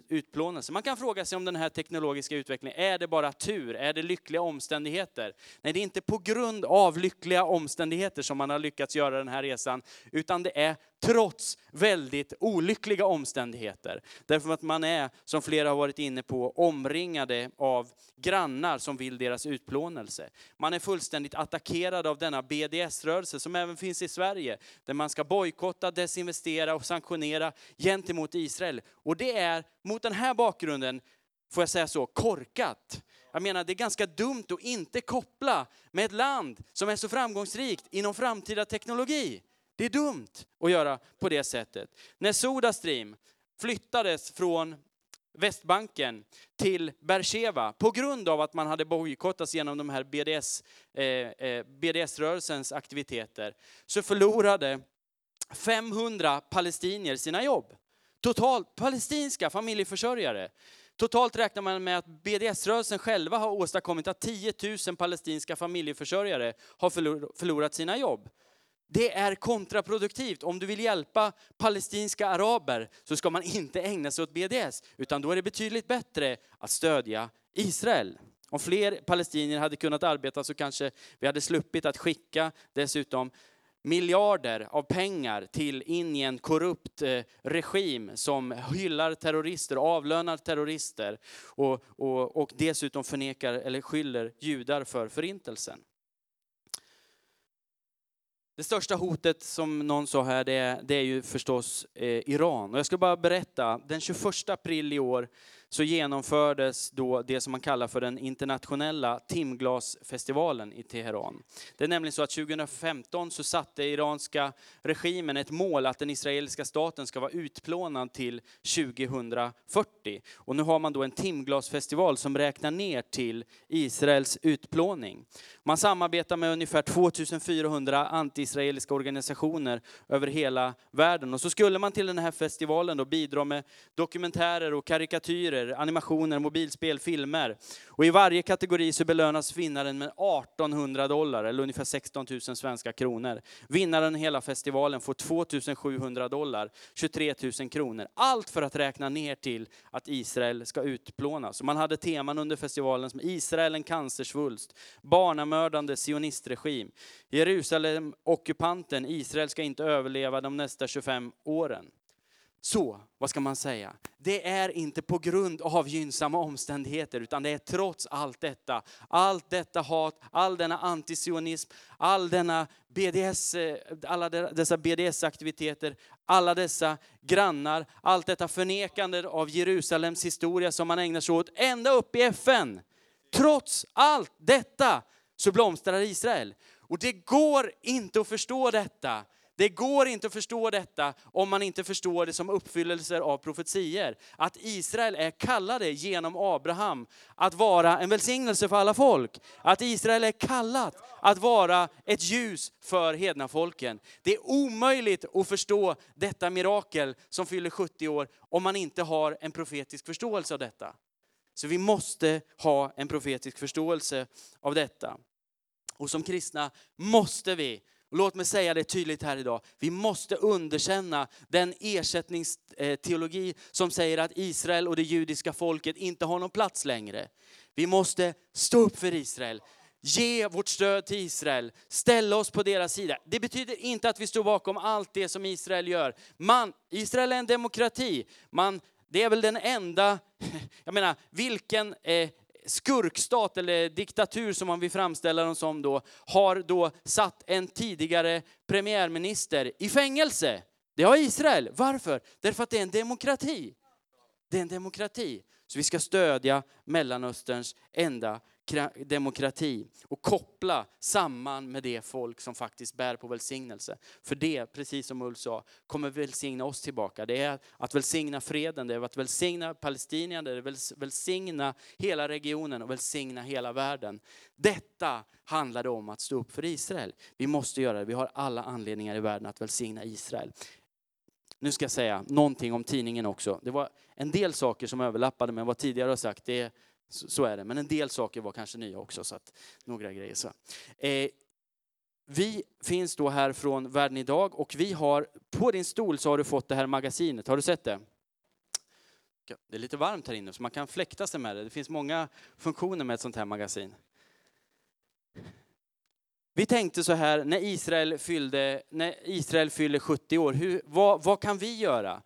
utplånelse. Man kan fråga sig om den här teknologiska utvecklingen, är det bara tur? Är det lyckliga omständigheter? Nej, det är inte på grund av lyckliga omständigheter som man har lyckats göra den här resan, utan det är trots väldigt olyckliga omständigheter. Därför att man är, som flera har varit inne på, omringade av grannar som vill deras utplånelse. Man är fullständigt attackerad av denna BDS-rörelse som även finns i Sverige, där man ska bojkotta, desinvestera och sanktionera gentemot Israel. Och det är mot den här bakgrunden, får jag säga så, korkat. Jag menar, det är ganska dumt att inte koppla med ett land som är så framgångsrikt inom framtida teknologi. Det är dumt att göra på det sättet. När Sodastream flyttades från Västbanken till Bersheva på grund av att man hade bojkottats genom de här BDS, eh, eh BDS-rörelsens aktiviteter, så förlorade 500 palestinier sina jobb. Totalt palestinska familjeförsörjare. Totalt räknar man med att BDS-rörelsen själva har åstadkommit att 10 000 palestinska familjeförsörjare har förlorat sina jobb. Det är kontraproduktivt. Om du vill hjälpa palestinska araber så ska man inte ägna sig åt BDS, utan då är det betydligt bättre att stödja Israel. Om fler palestinier hade kunnat arbeta så kanske vi hade sluppit att skicka dessutom miljarder av pengar till in i en korrupt eh, regim som hyllar terrorister, avlönar terrorister och, och, och dessutom förnekar eller skyller judar för förintelsen. Det största hotet, som någon sa här, det är, det är ju förstås eh, Iran. Och jag ska bara berätta, den 21 april i år så genomfördes då det som man kallar för den internationella timglasfestivalen i Teheran. Det är nämligen så att 2015 så satte iranska regimen ett mål att den israeliska staten ska vara utplånad till 2040. Och nu har man då en timglasfestival som räknar ner till Israels utplåning. Man samarbetar med ungefär 2400 anti-israeliska organisationer över hela världen. Och så skulle man till den här festivalen då bidra med dokumentärer och karikatyrer, animationer, mobilspel, filmer. Och i varje kategori så belönas vinnaren med 1800 dollar, eller ungefär 16 000 svenska kronor. Vinnaren hela festivalen får 2700 dollar, 23 000 kronor. Allt för att räkna ner till att Israel ska utplånas. Och man hade teman under festivalen som Israel en cancersvulst, barnamördande sionistregim, Jerusalem ockupanten, Israel ska inte överleva de nästa 25 åren. Så, vad ska man säga? Det är inte på grund av gynnsamma omständigheter, utan det är trots allt detta. Allt detta hat, all denna antisionism, all denna BDS, eh, alla dessa BDS-aktiviteter, alla dessa grannar, allt detta förnekande av Jerusalems historia som man ägnar sig åt ända upp i FN. Trots allt detta så blomstrar Israel. Och det går inte att förstå detta det går inte att förstå detta om man inte förstår det som uppfyllelser av profetier. Att Israel är kallade genom Abraham att vara en välsignelse för alla folk. Att Israel är kallat att vara ett ljus för hedna folken. Det är omöjligt att förstå detta mirakel som fyller 70 år om man inte har en profetisk förståelse av detta. Så vi måste ha en profetisk förståelse av detta. Och som kristna måste vi och låt mig säga det tydligt här idag. Vi måste underkänna den ersättningsteologi som säger att Israel och det judiska folket inte har någon plats längre. Vi måste stå upp för Israel. Ge vårt stöd till Israel, ställa oss på deras sida. Det betyder inte att vi står bakom allt det som Israel gör. Man, Israel är en demokrati. Man, det är väl den enda, *laughs* jag menar, vilken eh, skurkstat eller diktatur som man vill framställa dem som då, har då satt en tidigare premiärminister i fängelse. Det har Israel. Varför? Därför att det är en demokrati. Det är en demokrati. Så vi ska stödja Mellanösterns enda demokrati och koppla samman med det folk som faktiskt bär på välsignelse. För det, precis som Ulf sa, kommer välsigna oss tillbaka. Det är att välsigna freden, det är att välsigna palestinierna, det är att välsigna hela regionen och välsigna hela världen. Detta handlar det om att stå upp för Israel. Vi måste göra det, vi har alla anledningar i världen att välsigna Israel. Nu ska jag säga någonting om tidningen också. Det var en del saker som överlappade med vad tidigare har sagt. Det så, är det, men en del saker var kanske nya också. Så att, några grejer så. Eh, vi finns då här från Världen idag och vi har, på din stol så har du fått det här magasinet. Har du sett det? Det är lite varmt här inne så man kan fläkta sig med det. Det finns många funktioner med ett sånt här magasin. Vi tänkte så här, när Israel, fyllde, när Israel fyller 70 år, hur, vad, vad kan vi göra?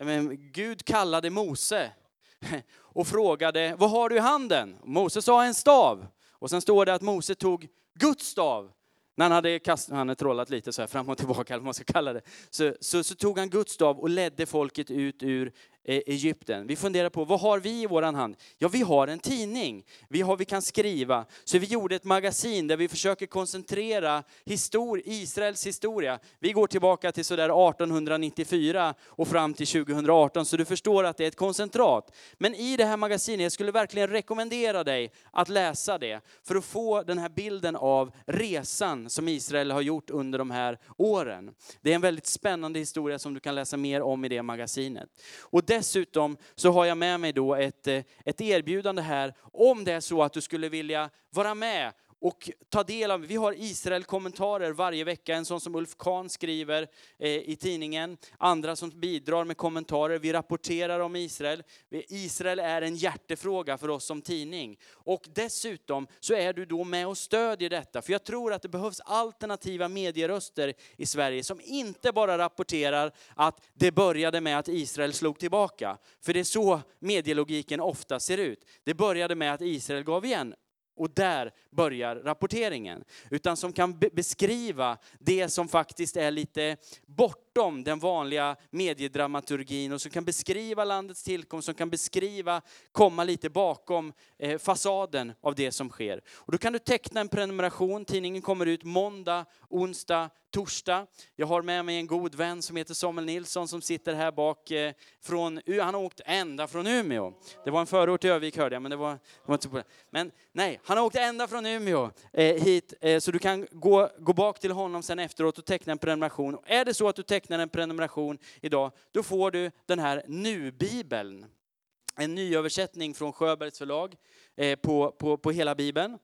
Men, Gud kallade Mose *laughs* och frågade, vad har du i handen? Mose sa en stav. Och sen står det att Mose tog Guds stav. När han hade kast, han hade trollat lite så här fram och tillbaka, eller vad man ska kalla det, så, så, så tog han Guds stav och ledde folket ut ur E, Egypten. Vi funderar på, vad har vi i vår hand? Ja, vi har en tidning. Vi, har, vi kan skriva. Så vi gjorde ett magasin där vi försöker koncentrera histor Israels historia. Vi går tillbaka till sådär 1894 och fram till 2018, så du förstår att det är ett koncentrat. Men i det här magasinet, jag skulle verkligen rekommendera dig att läsa det, för att få den här bilden av resan som Israel har gjort under de här åren. Det är en väldigt spännande historia som du kan läsa mer om i det magasinet. Och dessutom så har jag med mig då ett, eh, ett erbjudande här. Om det är så att du skulle vilja vara med och ta del av, vi har Israel-kommentarer varje vecka, en sån som Ulf Kahn skriver eh, i tidningen, andra som bidrar med kommentarer. Vi rapporterar om Israel. Israel är en hjärtefråga för oss som tidning. Och dessutom så är du då med och stödjer detta, för jag tror att det behövs alternativa medieröster i Sverige som inte bara rapporterar att det började med att Israel slog tillbaka. För det är så medielogiken ofta ser ut. Det började med att Israel gav igen och där börjar rapporteringen. Utan som kan be beskriva det som faktiskt är lite bortom den vanliga mediedramaturgin och som kan beskriva landets tillkomst, som kan beskriva, komma lite bakom eh, fasaden av det som sker. Och då kan du teckna en prenumeration, tidningen kommer ut måndag, onsdag, torsdag. Jag har med mig en god vän som heter Samuel Nilsson som sitter här bak. Eh, från, han har åkt ända från Umeå. Det var en förort till Övik hörde jag, men det var, det var inte så Men nej, han har åkt ända från Umeå eh, hit, eh, så du kan gå, gå bak till honom sen efteråt och teckna en prenumeration. Är det så att du tecknar en prenumeration idag, då får du den här Nu-bibeln. En nyöversättning från Sjöbergs förlag eh, på, på, på hela bibeln.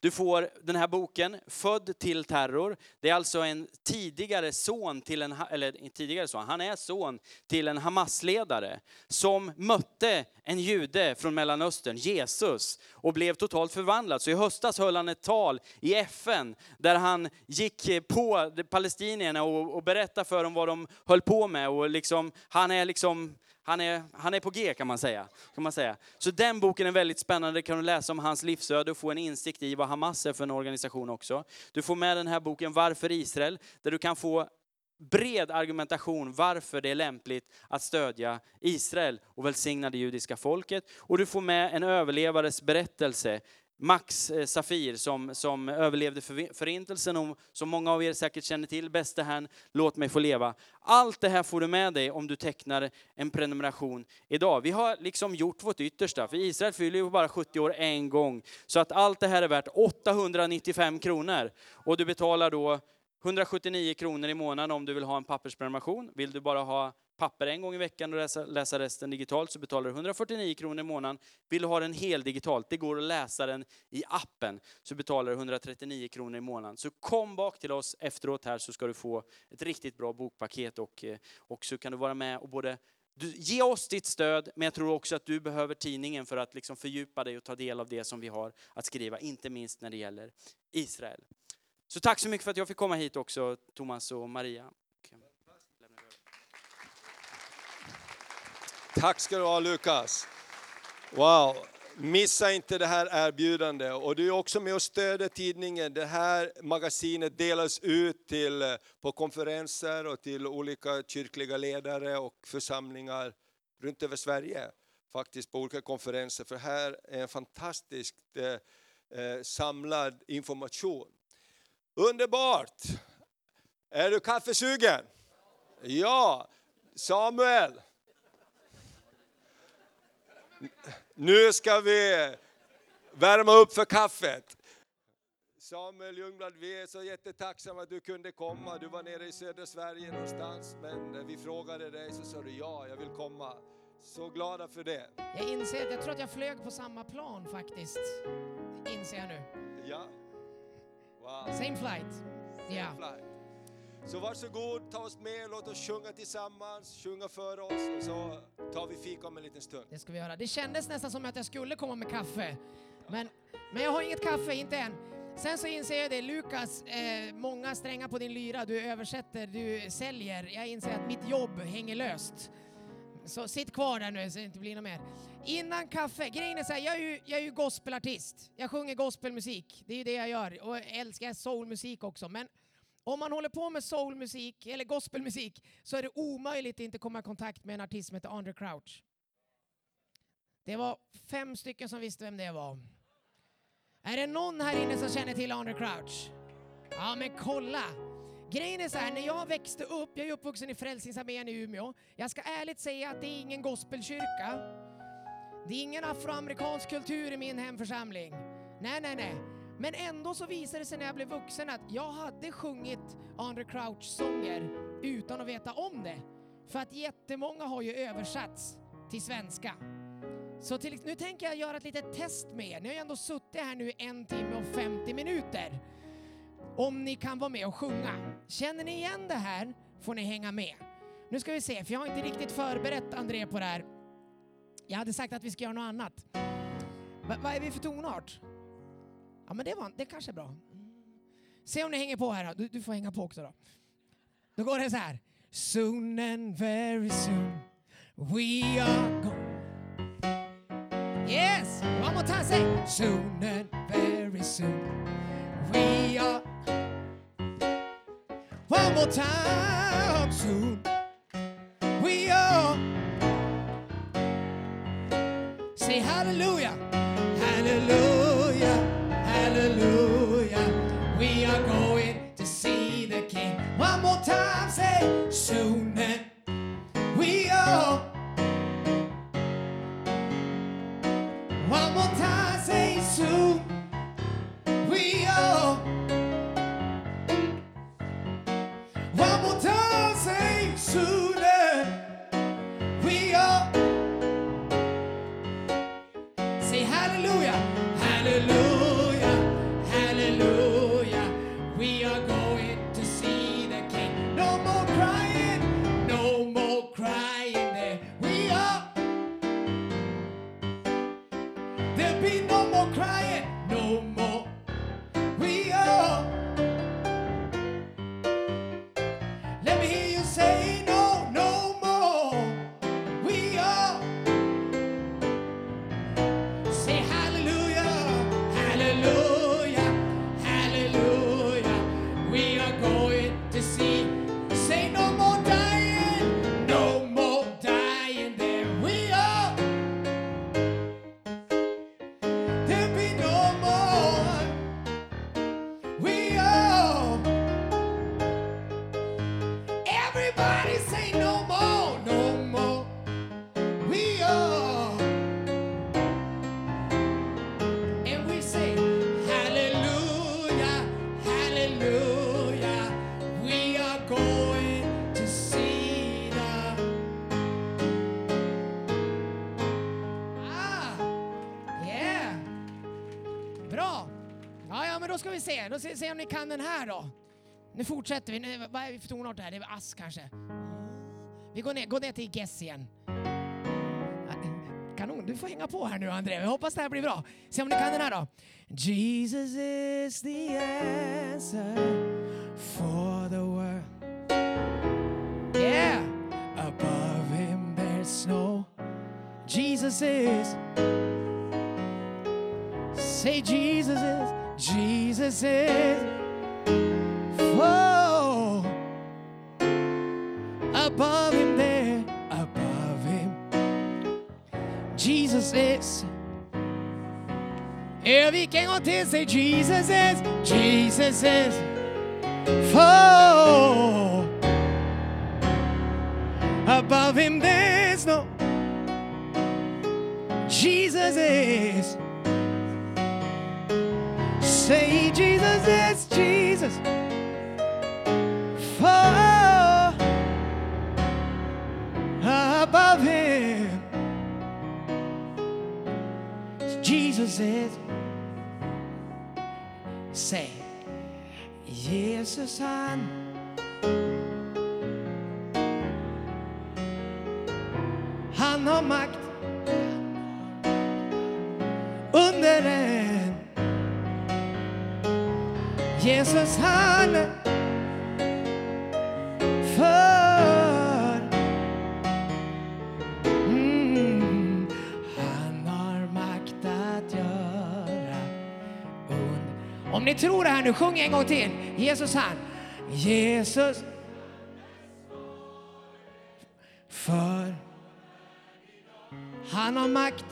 Du får den här boken, Född till terror. Det är alltså en tidigare son till en, eller tidigare son, han är son till en Hamas-ledare som mötte en jude från Mellanöstern, Jesus, och blev totalt förvandlad. Så i höstas höll han ett tal i FN där han gick på palestinierna och, och berättade för dem vad de höll på med. Och liksom, han är liksom han är, han är på G kan man, säga, kan man säga. Så den boken är väldigt spännande. Där kan du läsa om hans livsöde och få en insikt i vad Hamas är för en organisation också. Du får med den här boken Varför Israel? Där du kan få bred argumentation varför det är lämpligt att stödja Israel och välsigna det judiska folket. Och du får med en överlevares berättelse Max eh, Safir som, som överlevde förintelsen och som många av er säkert känner till, bäste herrn, låt mig få leva. Allt det här får du med dig om du tecknar en prenumeration idag. Vi har liksom gjort vårt yttersta, för Israel fyller ju bara 70 år en gång. Så att allt det här är värt 895 kronor. Och du betalar då 179 kronor i månaden om du vill ha en pappersprenumeration. Vill du bara ha papper en gång i veckan och läsa, läsa resten digitalt så betalar du 149 kronor i månaden. Vill du ha den hel digitalt, det går att läsa den i appen, så betalar du 139 kronor i månaden. Så kom bak till oss efteråt här så ska du få ett riktigt bra bokpaket och, eh, och så kan du vara med och både du, ge oss ditt stöd, men jag tror också att du behöver tidningen för att liksom fördjupa dig och ta del av det som vi har att skriva, inte minst när det gäller Israel. Så tack så mycket för att jag fick komma hit också, Thomas och Maria. Tack ska du ha Lukas. Wow, missa inte det här erbjudandet. Och du är också med och stöder tidningen. Det här magasinet delas ut till, på konferenser och till olika kyrkliga ledare och församlingar runt över Sverige. Faktiskt på olika konferenser, för här är en fantastiskt eh, eh, samlad information. Underbart! Är du kaffesugen? Ja, Samuel. Nu ska vi värma upp för kaffet. Samuel Ljungblad, vi är så jättetacksamma att du kunde komma. Du var nere i södra Sverige någonstans, men när vi frågade dig så sa du ja, jag vill komma. Så glada för det. Jag inser, jag tror att jag flög på samma plan faktiskt. Inser jag nu. Ja. Wow. Same flight. Same yeah. flight. Så varsågod, ta oss med, låt oss sjunga tillsammans, sjunga för oss och så tar vi fika om en liten stund. Det ska vi göra. Det kändes nästan som att jag skulle komma med kaffe. Men, men jag har inget kaffe, inte än. Sen så inser jag det, Lukas, eh, många strängar på din lyra, du översätter, du säljer. Jag inser att mitt jobb hänger löst. Så sitt kvar där nu så det inte blir något mer. Innan kaffe, grejen är så här, jag är ju, jag är ju gospelartist. Jag sjunger gospelmusik, det är ju det jag gör. Och jag älskar soulmusik också. Men om man håller på med soulmusik eller gospelmusik så är det omöjligt att inte komma i kontakt med en artist som heter Andre Crouch. Det var fem stycken som visste vem det var. Är det någon här inne som känner till Andre Crouch? Ja, men kolla! Grejen är så här, när jag växte upp, jag är uppvuxen i Frälsningsarmén i Umeå. Jag ska ärligt säga att det är ingen gospelkyrka. Det är ingen afroamerikansk kultur i min hemförsamling. Nej, nej, nej. Men ändå så visade det sig när jag blev vuxen att jag hade sjungit Andre Crouch-sånger utan att veta om det. För att jättemånga har ju översatts till svenska. Så till, nu tänker jag göra ett litet test med er. Ni har ju ändå suttit här nu i en timme och 50 minuter. Om ni kan vara med och sjunga. Känner ni igen det här får ni hänga med. Nu ska vi se, för jag har inte riktigt förberett André på det här. Jag hade sagt att vi ska göra något annat. Va, vad är vi för tonart? Ja, men det, var, det kanske är bra. Se om ni hänger på här. Du, du får hänga på också då. Då går det så här. Soon and very soon we are gone. Yes, one more time say. Soon and very soon we are. One more time. Soon we are. Say hallelujah, hallelujah, see the King. One more time, say soon and we are. Se. Ska vi se om ni kan den här då. Nu fortsätter vi. Nu, vad är vi för tonart här? Det är ass kanske. Vi går ner, går ner till Gess igen. Kanon, du får hänga på här nu André. Jag hoppas det här blir bra. Se om ni kan den här då. Jesus is the answer for the world. Yeah! Above him there's no Jesus is. Say Jesus is. Jesus is. Whoa! Above him there. Above him. Jesus is. Vi kan gå till sig Jesus is, Jesus is. For above him there's no Jesus is. Say Jesus is Jesus. For above him Jesus is. Say, Jesus han Han Jesus han för mm, Han har makt att göra under Om ni tror det här nu, sjung en gång till. Jesus han. Jesus för han har makt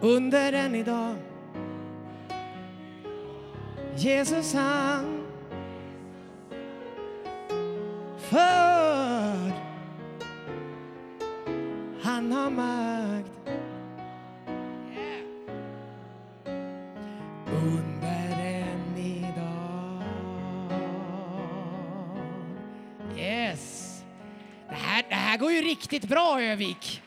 under än idag. Jesus han född han har makt under en idag. Yes. Det här, det här går ju riktigt bra Övik.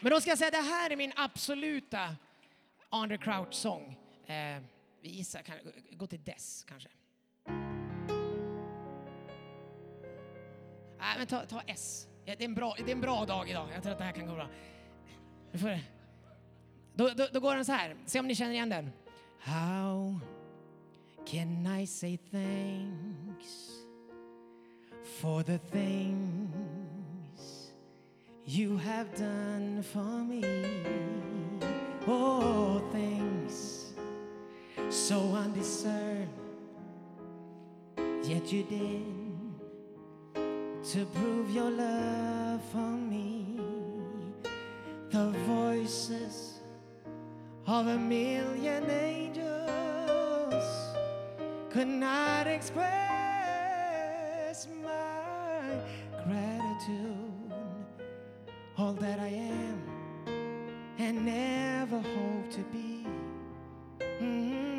Men då ska jag säga det här är min absoluta Under Crouch-sång. Eh, vi gissar, kan, gå till Dess kanske. Nej, men ta, ta S. Ja, det, är en bra, det är en bra dag idag. Jag tror att det här kan gå bra. Får, då, då, då går den så här. Se om ni känner igen den. How can I say thanks for the things you have done for me? Oh, things so undeserved, yet you did to prove your love for me. The voices of a million angels could not express my gratitude. All that I am and never hope to be. Mm.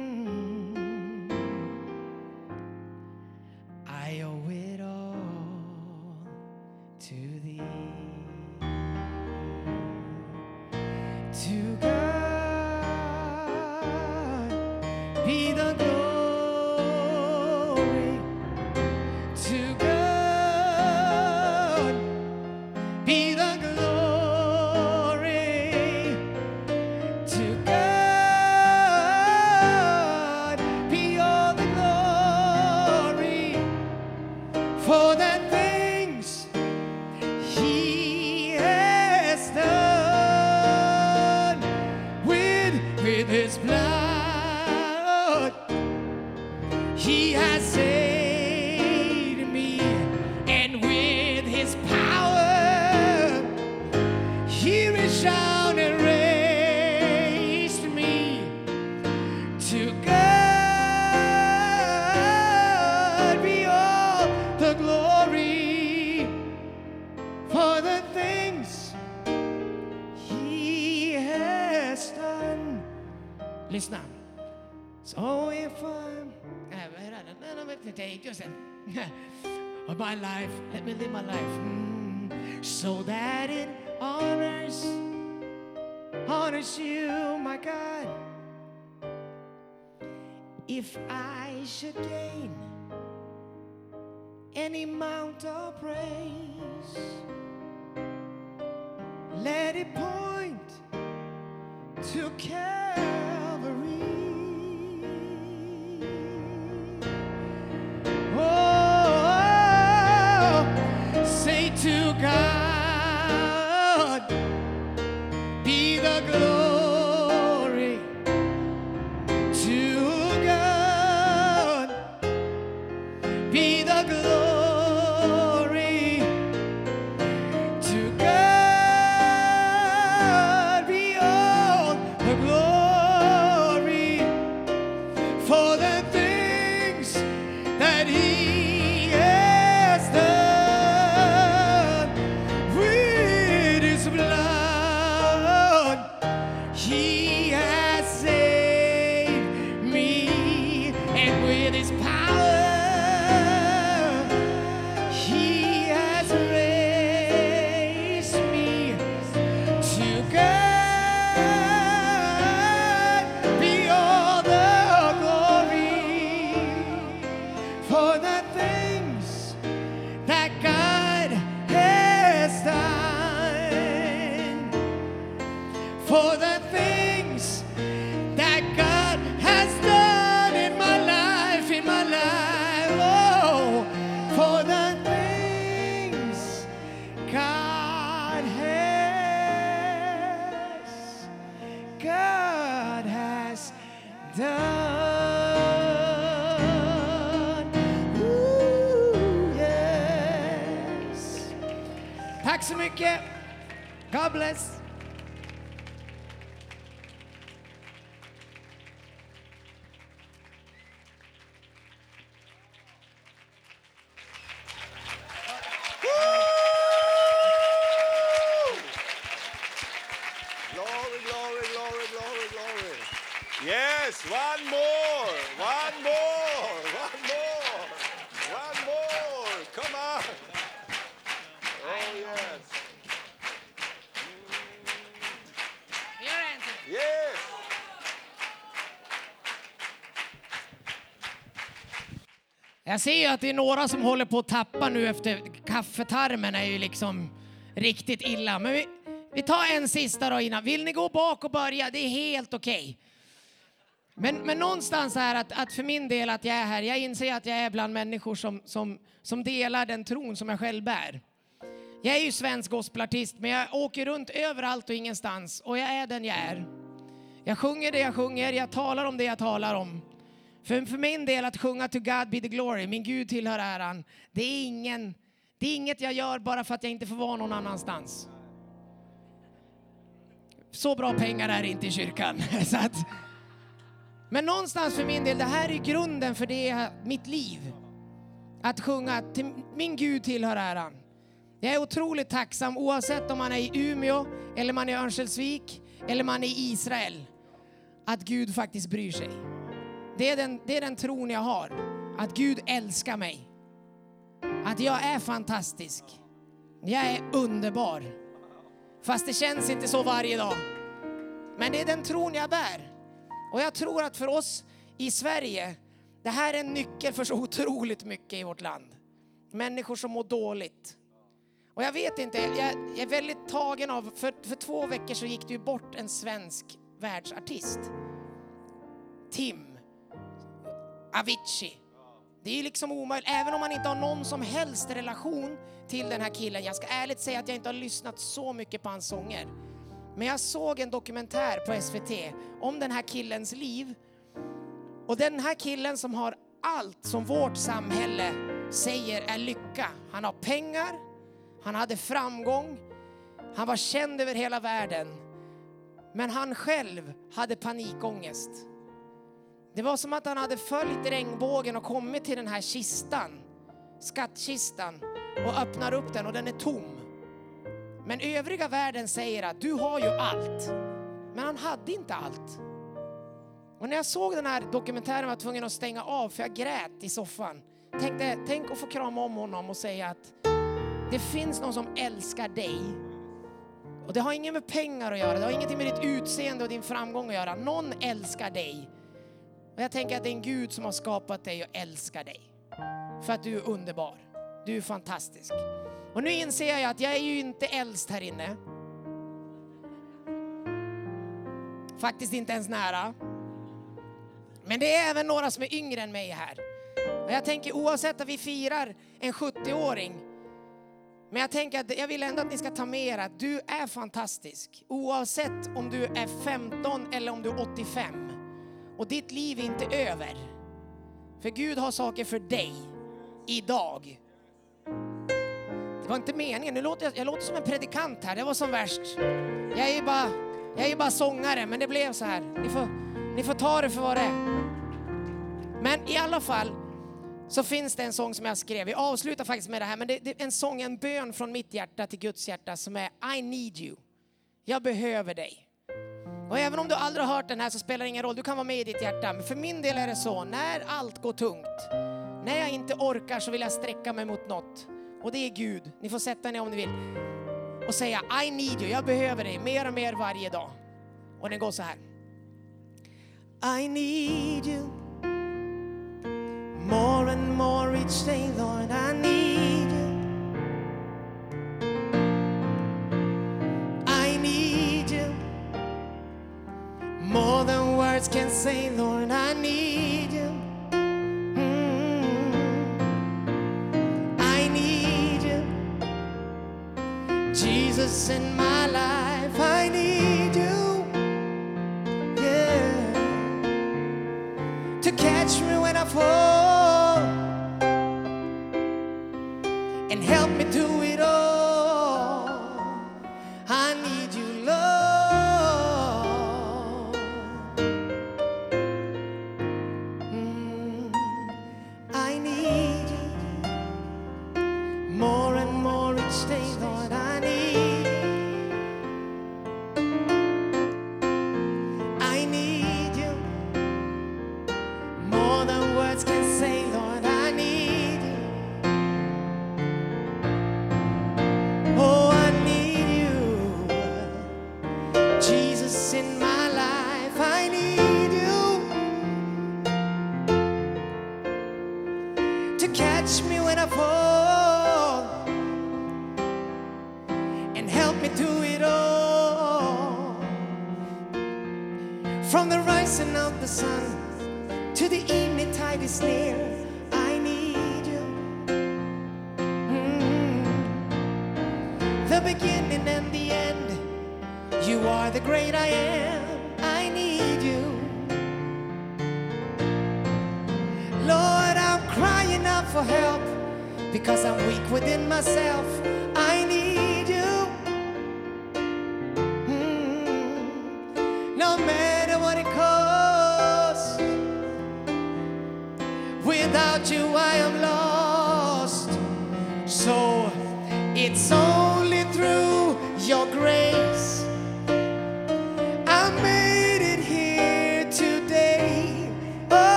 Should gain any amount of praise, let it point to Calvary. Jag ser ju att det är några som håller på att tappa nu efter kaffetarmen är ju liksom riktigt illa. Men vi, vi tar en sista då innan. Vill ni gå bak och börja? Det är helt okej. Men, men någonstans är att, att för min del att jag är här, jag inser att jag är bland människor som, som, som delar den tron som jag själv bär. Jag är ju svensk gospelartist, men jag åker runt överallt och ingenstans och jag är den jag är. Jag sjunger det jag sjunger, jag talar om det jag talar om. För, för min del att sjunga To God be the glory, min Gud tillhör äran, det är, ingen, det är inget jag gör bara för att jag inte får vara någon annanstans. Så bra pengar är det inte i kyrkan. *laughs* Så att, men någonstans för min del, det här är grunden för det, mitt liv. Att sjunga till min Gud tillhör äran. Jag är otroligt tacksam oavsett om man är i Umeå, eller man är i Örnsköldsvik, eller man är i Israel. Att Gud faktiskt bryr sig. Det är, den, det är den tron jag har. Att Gud älskar mig. Att jag är fantastisk. Jag är underbar. Fast det känns inte så varje dag. Men det är den tron jag bär. Och jag tror att för oss i Sverige, det här är en nyckel för så otroligt mycket i vårt land. Människor som mår dåligt. Och jag vet inte, jag, jag är väldigt tagen av, för, för två veckor så gick det ju bort en svensk världsartist. Tim. Avicii. Det är liksom omöjligt, även om man inte har någon som helst relation till den här killen. Jag ska ärligt säga att jag inte har lyssnat så mycket på hans sånger. Men jag såg en dokumentär på SVT om den här killens liv. Och den här killen som har allt som vårt samhälle säger är lycka. Han har pengar, han hade framgång, han var känd över hela världen. Men han själv hade panikångest. Det var som att han hade följt regnbågen och kommit till den här kistan, skattkistan, och öppnar upp den och den är tom. Men övriga världen säger att du har ju allt. Men han hade inte allt. Och när jag såg den här dokumentären var jag tvungen att stänga av för jag grät i soffan. Tänkte, tänk att få krama om honom och säga att det finns någon som älskar dig. Och det har inget med pengar att göra, det har ingenting med ditt utseende och din framgång att göra. Någon älskar dig. Och jag tänker att det är en Gud som har skapat dig och älskar dig. För att du är underbar. Du är fantastisk. Och nu inser jag att jag är ju inte äldst här inne. Faktiskt inte ens nära. Men det är även några som är yngre än mig här. Och jag tänker oavsett att vi firar en 70-åring, men jag tänker att jag vill ändå att ni ska ta med er att du är fantastisk. Oavsett om du är 15 eller om du är 85. Och ditt liv är inte över. För Gud har saker för dig, idag. Det var inte meningen. Nu låter jag, jag låter som en predikant här, det var som värst. Jag är ju bara, jag är bara sångare, men det blev så här. Ni får, ni får ta det för vad det är. Men i alla fall så finns det en sång som jag skrev. Vi avslutar faktiskt med det här, men det, det är en sång, en bön från mitt hjärta till Guds hjärta som är I need you. Jag behöver dig. Och även om du aldrig har hört den här så spelar det ingen roll, du kan vara med i ditt hjärta. Men för min del är det så, när allt går tungt, när jag inte orkar så vill jag sträcka mig mot något. Och det är Gud. Ni får sätta ner om ni vill. Och säga I need you, jag behöver dig mer och mer varje dag. Och den går så här. I need you more and more each day, Lord. I need words can say, Lord. I need you. Mm. I need you, Jesus, in my life.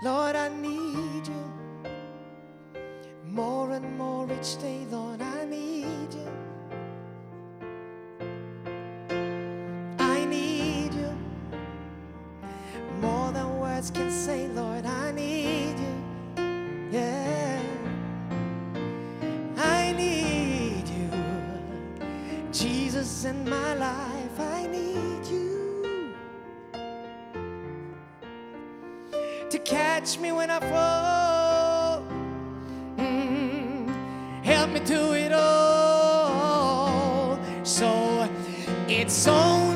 Lord, I need you more and more each day, Lord. I catch me when I fall. Mm, help me do it all. So it's only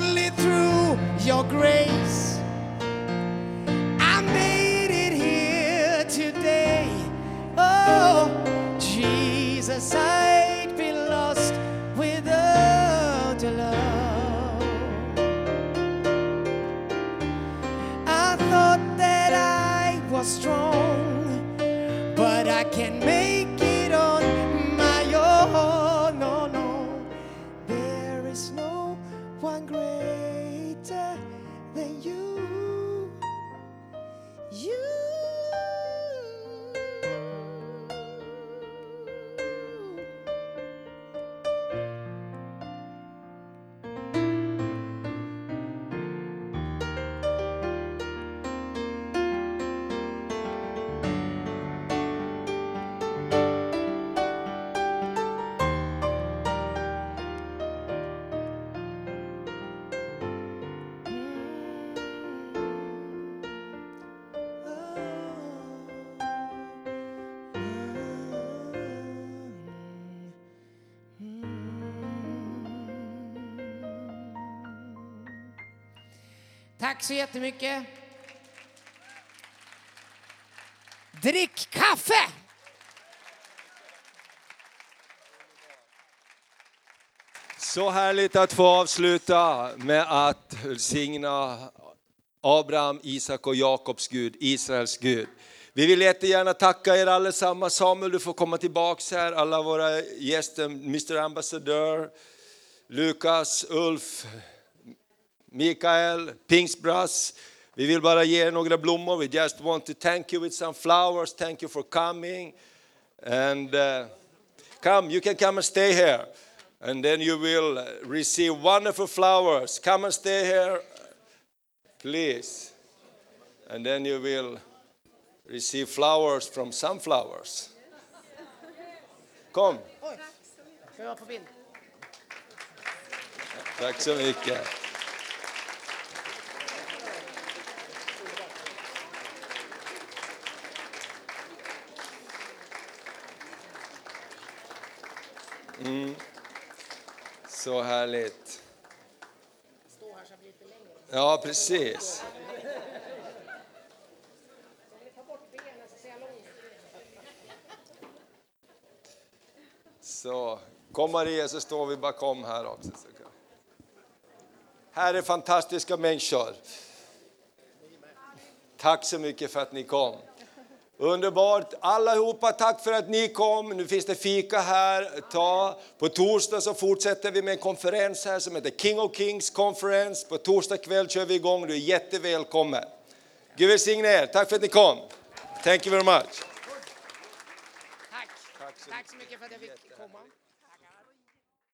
Tack så jättemycket. Drick kaffe! Så härligt att få avsluta med att välsigna Abraham, Isak och Jakobs Gud, Israels Gud. Vi vill jättegärna tacka er allesammans. Samuel, du får komma tillbaks här. Alla våra gäster, Mr Ambassadör, Lukas, Ulf, Mikael, Pingstbrass. Vi vill bara ge er några blommor. We just want to thank you with some flowers. Thank you for coming. And uh, come, you can come and stay here. And then you will receive wonderful flowers. Come and stay here, please. And then you will receive flowers from sunflowers. Kom. Tack så mycket. Mm. Så härligt. Ja, precis. Så, kom Maria så står vi bakom här också. Här är fantastiska människor. Tack så mycket för att ni kom. Underbart. Allihopa, tack för att ni kom. Nu finns det fika här. Ta. På torsdag så fortsätter vi med en konferens här som heter King of Kings Conference. På torsdag kväll kör vi igång. Du är jättevälkommen. Gud välsigne er. Tack för att ni kom. Thank you very much. Tack så mycket för att jag fick.